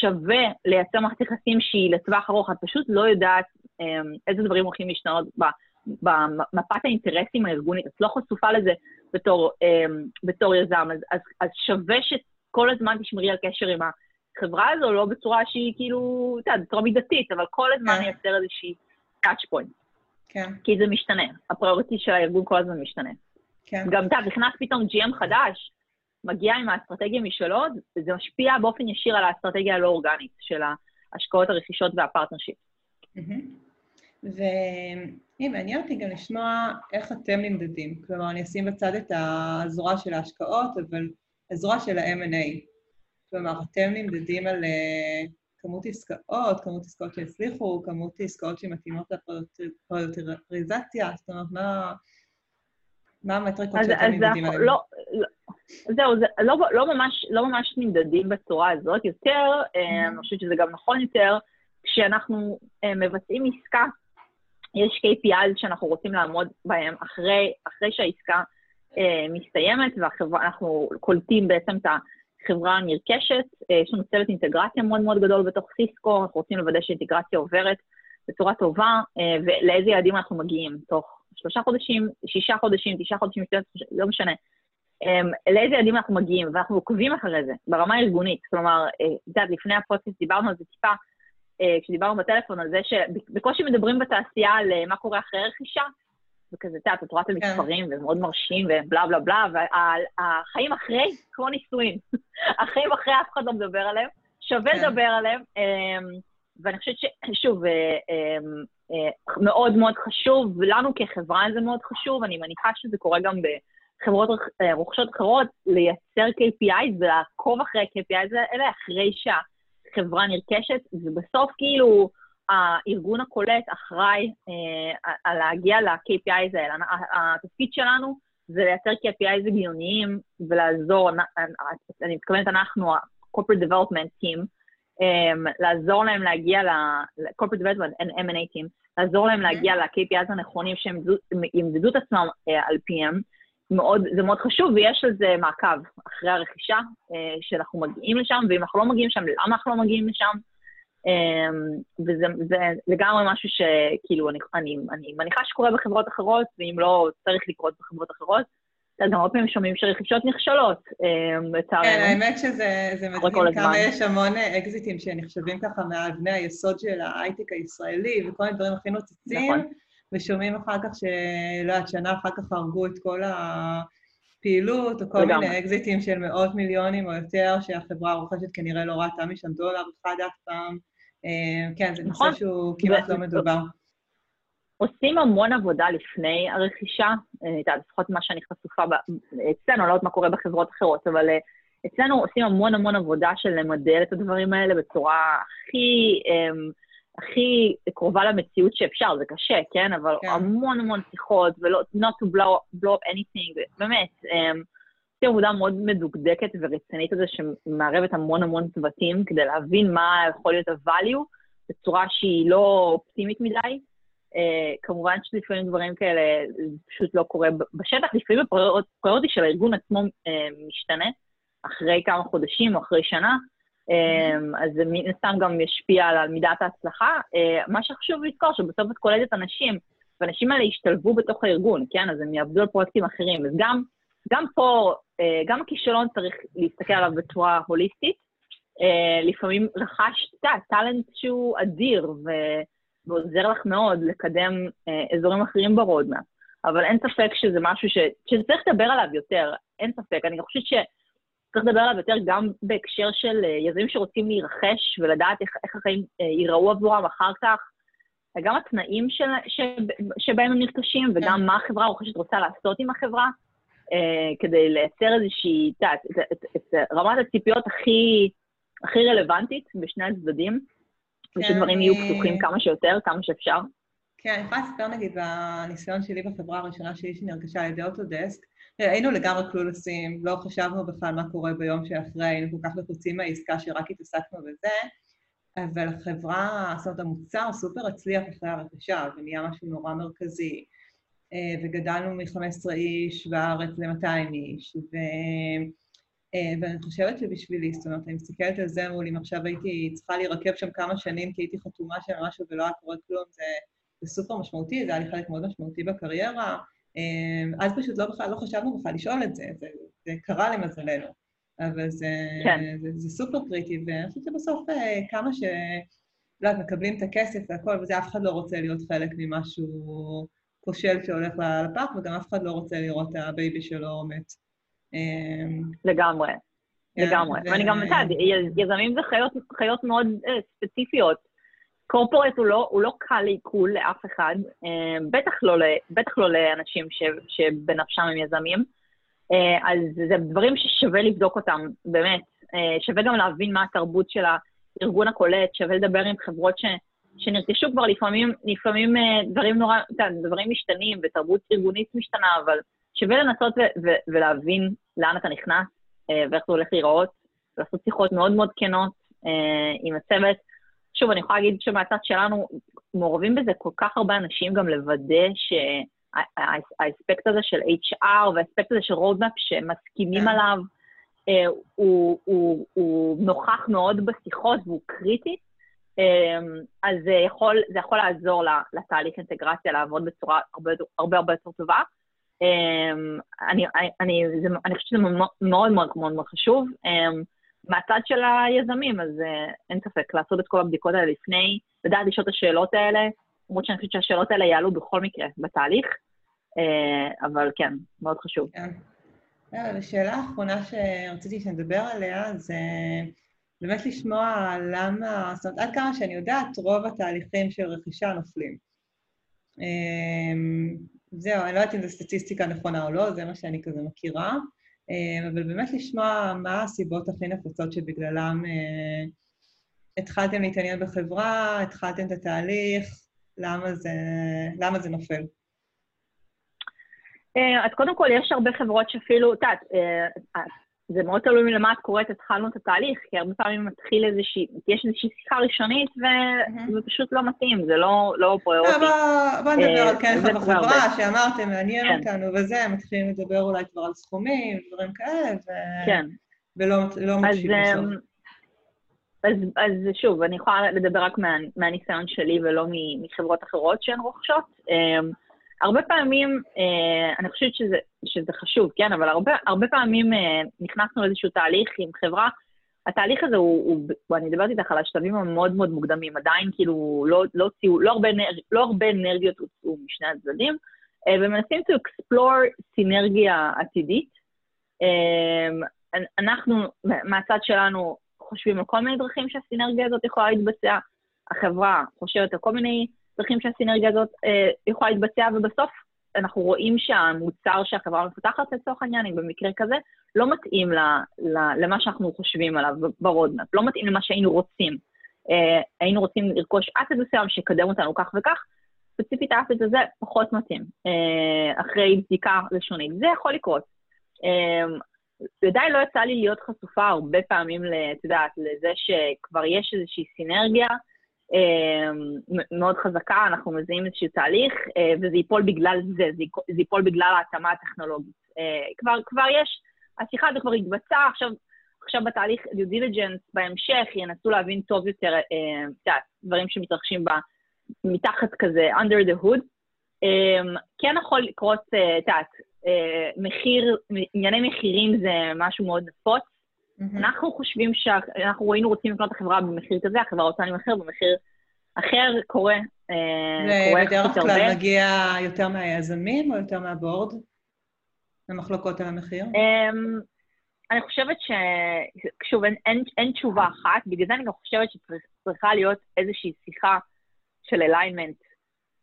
שווה לייצר מערכת יחסים שהיא לטווח ארוך, את פשוט לא יודעת אה, איזה דברים הולכים להשתנות במפת האינטרסים הארגונית, את לא חשופה לזה בתור, בתור יזם, אז, אז, אז שווה שכל הזמן תשמרי על קשר עם החברה הזו, לא בצורה שהיא כאילו, את יודעת, בצורה מידתית, אבל כל הזמן לייצר איזושהי touch point. כן. כי זה משתנה, הפריוריטי של הארגון כל הזמן משתנה. כן. גם, אתה נכנס פתאום GM חדש, מגיע עם האסטרטגיה משלו, זה משפיע באופן ישיר על האסטרטגיה הלא אורגנית של ההשקעות, הרכישות וה partnership. והנה, מעניין אותי גם לשמוע איך אתם נמדדים. כלומר, אני אשים בצד את הזרוע של ההשקעות, אבל הזרוע של ה-M&A. כלומר, אתם נמדדים על אה, כמות עסקאות, כמות עסקאות שהצליחו, כמות עסקאות שמתאימות ל prioritization, זאת אומרת, מה, מה המטריקות שאתם נמדדים עליהן? לא, לא, זהו, זה לא, לא, ממש, לא ממש נמדדים בצורה הזאת, יותר, אה, אני חושבת שזה גם נכון יותר, כשאנחנו אה, מבצעים עסקה, יש KPI שאנחנו רוצים לעמוד בהם אחרי, אחרי שהעסקה אה, מסתיימת, ואנחנו קולטים בעצם את ה... חברה נרכשת, אה, יש לנו צוות אינטגרציה מאוד מאוד גדול בתוך סיסקו, אנחנו רוצים לוודא שאינטגרציה עוברת בצורה טובה, אה, ולאיזה יעדים אנחנו מגיעים, תוך שלושה חודשים, שישה חודשים, תשעה חודשים, לא משנה. אה, לאיזה יעדים אנחנו מגיעים, ואנחנו עוקבים אחרי זה, ברמה הארגונית. כלומר, את יודעת, לפני הפודקאסט דיברנו על זה טיפה, כשדיברנו בטלפון על זה שבקושי מדברים בתעשייה על מה קורה אחרי רכישה, וכזה, את יודעת, את רואה את המספרים, והם מאוד מרשים, ובלה בלה בלה, והחיים אחרי, כמו נישואין. החיים אחרי אף אחד לא מדבר עליהם, שווה כן. לדבר עליהם, אמ, ואני חושבת ששוב, אה, אמ, אה, מאוד מאוד חשוב, ולנו כחברה זה מאוד חשוב, אני מניחה שזה קורה גם בחברות אה, רוכשות אחרות, לייצר KPI ולעקוב אחרי ה-KPI האלה אחרי שהחברה נרכשת, ובסוף כאילו, הארגון הקולט אחראי אה, להגיע ל-KPIs האלה. התפקיד שלנו זה לייצר KPIs הגיוניים ולעזור, אני מתכוונת אנחנו, ה-corporate development team, um, לעזור להם להגיע ל-corporate development and M&A team, לעזור להם להגיע ל-KPIs הנכונים שהם ימדדו את עצמם uh, על פיהם. מאוד, זה מאוד חשוב, ויש על זה מעקב אחרי הרכישה, uh, שאנחנו מגיעים לשם, ואם אנחנו לא מגיעים לשם, למה אנחנו לא מגיעים לשם? אמ, וזה לגמרי משהו שכאילו, אני, אני, אני מניחה שקורה בחברות אחרות, ואם לא, צריך לקרות בחברות אחרות. אז גם הרבה פעמים שומעים שרכישות נכשלות, אמ, לצערנו. כן, האמת שזה מדהים כמה יש המון אקזיטים שנחשבים ככה מאבני היסוד של ההייטק הישראלי, וכל מיני דברים הכי נוצצים, נכון. ושומעים אחר כך שלא יודעת, שנה אחר כך הרגו את כל הפעילות, או כל לגמרי. מיני אקזיטים של מאות מיליונים או יותר, שהחברה הרוכשת כנראה לא ראתה משם דולר אחד אף פעם. אה, כן, זה נכון. נושא שהוא כמעט לא מדובר. עושים המון עבודה לפני הרכישה, אה, לפחות מה שאני חשופה אצלנו, אני לא יודעת מה קורה בחברות אחרות, אבל אה, אצלנו עושים המון המון עבודה של למדל את הדברים האלה בצורה הכי, הכי קרובה למציאות שאפשר, זה קשה, כן? אבל כן. המון המון שיחות, ולא, not to blow, blow up anything, באמת. עשיתי עבודה מאוד מדוקדקת ורצינית על זה, שמערבת המון המון צוותים כדי להבין מה יכול להיות ה-value בצורה שהיא לא אופטימית מדי. Uh, כמובן שלפעמים דברים כאלה פשוט לא קורה בשטח, לפעמים הפריוריטי של הארגון עצמו uh, משתנה, אחרי כמה חודשים או אחרי שנה. אז זה מן הסתם גם ישפיע על מידת ההצלחה. מה שחשוב לזכור, שבסוף את קולטת אנשים, והאנשים האלה ישתלבו בתוך הארגון, כן? אז הם יעבדו על פרויקטים אחרים. אז גם, גם פה, גם הכישלון צריך להסתכל עליו בצורה הוליסטית. לפעמים רכשת טאלנט שהוא אדיר, ו... ועוזר לך מאוד לקדם אה, אזורים אחרים ברודמאפ. אבל אין ספק שזה משהו ש... שצריך לדבר עליו יותר, אין ספק. אני חושבת שצריך לדבר עליו יותר גם בהקשר של אה, יזמים שרוצים להירכש ולדעת איך, איך החיים אה, ייראו עבורם אחר כך. גם התנאים של, ש, שבהם הם נרכשים וגם כן. מה החברה הרוכשת רוצה לעשות עם החברה, אה, כדי לייצר איזושהי, את את, את, את, את רמת הציפיות הכי, הכי רלוונטית בשני הצדדים. ושדברים יהיו פתוחים כמה שיותר, כמה שאפשר. כן, אני יכולה לספר נגיד בניסיון שלי בחברה הראשונה שלי שנרכשה על ידי אוטודסק, היינו לגמרי קלולוסים, לא חשבנו בכלל מה קורה ביום שאחרי, היינו כל כך לחוצים מהעסקה שרק התעסקנו בזה, אבל החברה, זאת אומרת, המוצר סופר הצליח אחרי הרכישה, ונהיה משהו נורא מרכזי, אה, וגדלנו מ-15 איש בארץ ל-200 איש, ו... אה, ואני חושבת שבשבילי, זאת אומרת, אני מסתכלת על זה מול אם עכשיו הייתי צריכה להירקב שם כמה שנים כי הייתי חתומה שם משהו ולא היה קורה כלום, זה, זה סופר משמעותי, זה היה לי חלק מאוד משמעותי בקריירה. אה, אז פשוט לא, בכלל, לא חשבנו בכלל לשאול את זה, זה, זה קרה למזלנו. אבל זה, כן. זה, זה, זה סופר קריטי, ואני חושבת שבסוף אה, כמה ש... לא יודעת, מקבלים את הכסף והכל, וזה אף אחד לא רוצה להיות חלק ממשהו כושל שהולך לפח, וגם אף אחד לא רוצה לראות את ה baby שלו מת. אמ, לגמרי, כן, לגמרי. ואני גם יודעת, יזמים זה חיות, מאוד uh, ספציפיות. corporate הוא לא, הוא לא קל לעיכול לאף אחד, uh, בטח, לא, בטח לא לאנשים ש, שבנפשם הם יזמים. Uh, אז זה דברים ששווה לבדוק אותם, באמת. Uh, שווה גם להבין מה התרבות של הארגון הקולט, שווה לדבר עם חברות ש, שנרכשו כבר לפעמים, לפעמים דברים נורא, דברים משתנים ותרבות ארגונית משתנה, אבל שווה לנסות ו- ו- ולהבין לאן אתה נכנס אה, ואיך זה הולך להיראות, לעשות שיחות מאוד מאוד כנות אה, עם הצוות. שוב, אני יכולה להגיד שמהצד שלנו מעורבים בזה כל כך הרבה אנשים גם לוודא שהאספקט הזה של HR והאספקט הזה של roadmap שמסכימים כן. עליו, אה, הוא, הוא, הוא נוכח מאוד בשיחות והוא קריטי. אה, אז זה יכול, זה יכול לעזור לתהליך אינטגרציה לעבוד בצורה הרבה הרבה, הרבה יותר טובה. אמ, אני, אני, זה, אני חושבת שזה מאוד מאוד מאוד מאוד חשוב. מהצד של היזמים, אז אה, אין ספק, לעשות את כל הבדיקות האלה לפני, לדעת לשאול את השאלות האלה, למרות שאני חושבת שהשאלות האלה יעלו בכל מקרה בתהליך, אה, אבל כן, מאוד חשוב. כן. השאלה האחרונה שרציתי שנדבר עליה זה באמת לשמוע למה, זאת אומרת, עד כמה שאני יודעת, רוב התהליכים של רכישה נופלים. זהו, אני לא יודעת אם זו סטטיסטיקה נכונה או לא, זה מה שאני כזה מכירה, אה, אבל באמת לשמוע מה הסיבות הכי נפוצות שבגללם אה, התחלתם להתעניין בחברה, התחלתם את התהליך, למה זה, למה זה נופל. אה, אז קודם כל, יש הרבה חברות שאפילו, את יודעת, זה מאוד תלוי מלמה את קוראת, התחלנו את התהליך, כי הרבה פעמים מתחיל איזושהי, יש איזושהי שיחה ראשונית, וזה פשוט לא מתאים, זה לא, לא פריוריטי. אה, בוא נדבר על כן בחברה, שאמרתם, מעניין כן. אותנו וזה, מתחילים לדבר אולי כבר על סכומים, דברים כאלה. כן. ולא לא מקשיב בסוף. אמ, אז, אז שוב, אני יכולה לדבר רק מה, מהניסיון שלי ולא מחברות אחרות שהן רוכשות. הרבה פעמים, אה, אני חושבת שזה, שזה חשוב, כן, אבל הרבה, הרבה פעמים אה, נכנסנו לאיזשהו תהליך עם חברה, התהליך הזה הוא, הוא, הוא אני מדברת איתך על השלבים המאוד מאוד מוקדמים, עדיין כאילו לא, לא, לא, לא, הרבה, לא הרבה אנרגיות הוצאו משני הצדדים, אה, ומנסים to explore סינרגיה עתידית. אה, אנחנו, מהצד שלנו, חושבים על כל מיני דרכים שהסינרגיה הזאת יכולה להתבצע, החברה חושבת על כל מיני דרכים שהסינרגיה הזאת אה, יכולה להתבצע, ובסוף אנחנו רואים שהמוצר שהחברה מפתחת לצורך העניין, אם במקרה כזה, לא מתאים ל, ל, למה שאנחנו חושבים עליו ברודמפ, לא מתאים למה שהיינו רוצים. אה, היינו רוצים לרכוש אסט מסוים שיקדם אותנו כך וכך, ספציפית האסט הזה פחות מתאים, אה, אחרי בדיקה לשונית. זה יכול לקרות. אה, עדיין לא יצא לי להיות חשופה הרבה פעמים, את יודעת, לזה שכבר יש איזושהי סינרגיה, מאוד חזקה, אנחנו מזהים איזשהו תהליך, אה, וזה ייפול בגלל זה, זה ייפול בגלל ההתאמה הטכנולוגית. אה, כבר, כבר יש, השיחה הזו כבר התבצעה, עכשיו עכשיו בתהליך due diligence בהמשך ינסו להבין טוב יותר, את יודעת, דברים שמתרחשים בה מתחת כזה, under the hood. כן יכול לקרות, את יודעת, מחיר, ענייני מחירים זה משהו מאוד נפוץ. Mm-hmm. אנחנו חושבים שאנחנו היינו רוצים לקנות את החברה במחיר כזה, החברה רוצה למחיר במחיר אחר, קורה. ובדרך כלל מגיע יותר מהיזמים או יותר מהבורד? למחלוקות על המחיר? Um, אני חושבת ש... שוב, אין, אין, אין תשובה אחת, בגלל זה אני גם חושבת שצריכה להיות איזושהי שיחה של אליינמנט.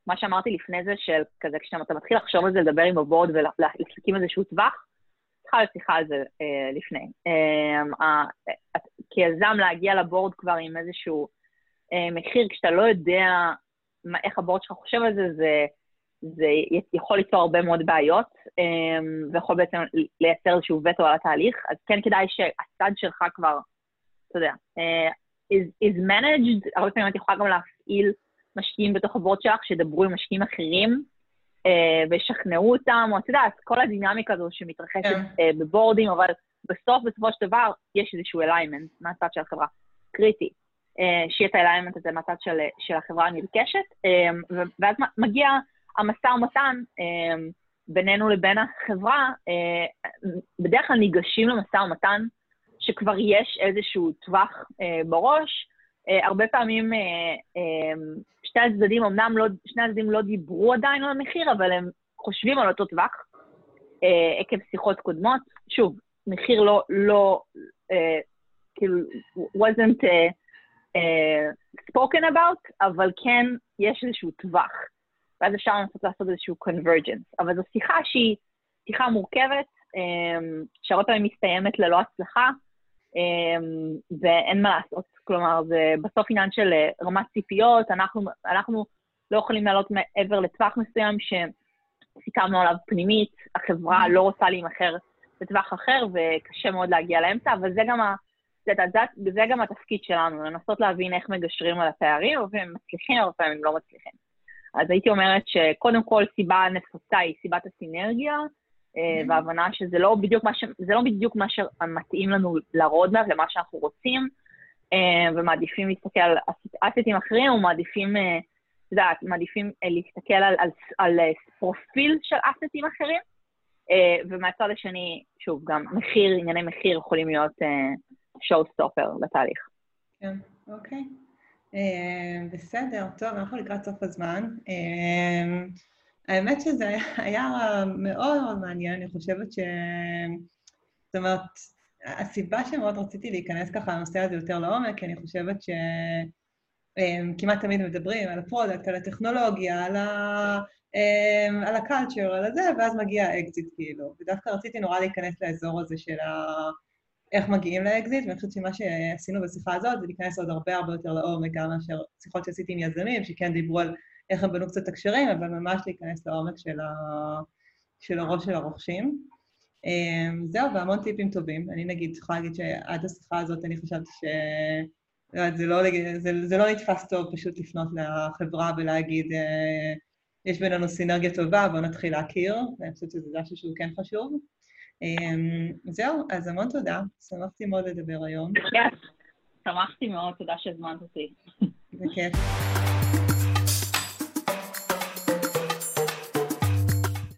מה שאמרתי לפני זה, של כזה, כשאתה מתחיל לחשוב על זה, לדבר עם הבורד ולהקים איזשהו טווח, צריכה להיות שיחה על זה אה, לפני. אה, כיזם להגיע לבורד כבר עם איזשהו אה, מחיר, כשאתה לא יודע מה, איך הבורד שלך חושב על זה, זה, זה יכול ליצור הרבה מאוד בעיות, um, ויכול בעצם לייצר איזשהו וטו על התהליך, אז כן כדאי שהצד שלך כבר, אתה יודע, uh, is, is managed, הרבה פעמים את יכולה גם להפעיל משקיעים בתוך ה board שלך, שידברו עם משקיעים אחרים, וישכנעו אותם, או את יודעת, כל הדינמיקה הזו שמתרחשת yeah. כן. uh, בבורדים, אבל בסוף, בסופו של דבר, יש איזשהו alignment מהצד של החברה, קריטי. אה, שיהיה את ה alignment הזה מהצד של, של החברה הנרכשת, אה, ואז מגיע המשא ומתן אה, בינינו לבין החברה, בדרך כלל ניגשים למשא ומתן שכבר יש איזשהו טווח בראש, הרבה פעמים שתי הצדדים, אמנם לא, שני הצדדים לא דיברו עדיין על המחיר, אבל הם חושבים על אותו טווח עקב שיחות קודמות. שוב, מחיר לא, לא, כאילו, wasn't uh, spoken about, אבל כן יש איזשהו טווח, ואז אפשר לנסות לעשות איזשהו convergence. אבל זו שיחה שהיא שיחה מורכבת, um, שהרבה פעמים מסתיימת ללא הצלחה, ואין מה לעשות. כלומר, זה בסוף עניין של uh, רמת ציפיות, אנחנו, אנחנו לא יכולים לעלות מעבר לטווח מסוים שסיכמנו עליו פנימית, החברה. לא רוצה להימכר לטווח אחר, וקשה מאוד להגיע לאמצע, אבל זה גם ה... זה, זה, זה גם התפקיד שלנו, לנסות להבין איך מגשרים על הפערים, הרבה פעמים מצליחים, הרבה פעמים לא מצליחים. אז הייתי אומרת שקודם כל סיבה נפוצה היא סיבת הסינרגיה, mm-hmm. והבנה שזה לא בדיוק מה, ש... לא בדיוק מה שמתאים לנו לרודמאפ, למה שאנחנו רוצים, אה, ומעדיפים להסתכל על אסטים אחרים, או מעדיפים, אה, את יודעת, מעדיפים להסתכל על, על, על פרופיל של אסטים אחרים, ומהצד השני, שוב, גם מחיר, ענייני מחיר יכולים להיות שואו סטופר לתהליך. כן, אוקיי. Uh, בסדר, טוב, אנחנו לקראת סוף הזמן. האמת שזה היה, מאוד מאוד מעניין, אני חושבת ש... זאת אומרת, הסיבה שמאוד רציתי להיכנס ככה לנושא הזה יותר לעומק, כי אני חושבת שכמעט תמיד מדברים על ה product, על הטכנולוגיה, על, ה... על ה culture, על הזה, ואז מגיע האקזיט כאילו. ודווקא רציתי נורא להיכנס לאזור הזה של ה... איך מגיעים לאקזיט, ואני חושבת שמה שעשינו בשיחה הזאת זה להיכנס עוד הרבה הרבה יותר לעומק, גם מאשר שיחות שעשיתי עם יזמים, שכן דיברו על איך הם בנו קצת הקשרים, אבל ממש להיכנס לעומק של, ה... של הראש של הרוכשים. אמ, זהו, והמון טיפים טובים. אני נגיד יכולה להגיד שעד השיחה הזאת אני חשבתי ש... זה לא, זה, זה לא נתפס טוב פשוט לפנות לחברה ולהגיד, אה, יש בינינו סינרגיה טובה, בואו נתחיל להכיר, ואני חושבת שזה משהו שהוא כן חשוב. אמ, זהו, אז המון תודה, שמחתי מאוד לדבר היום. כן, שמחתי מאוד, תודה שהזמנת אותי. בכיף.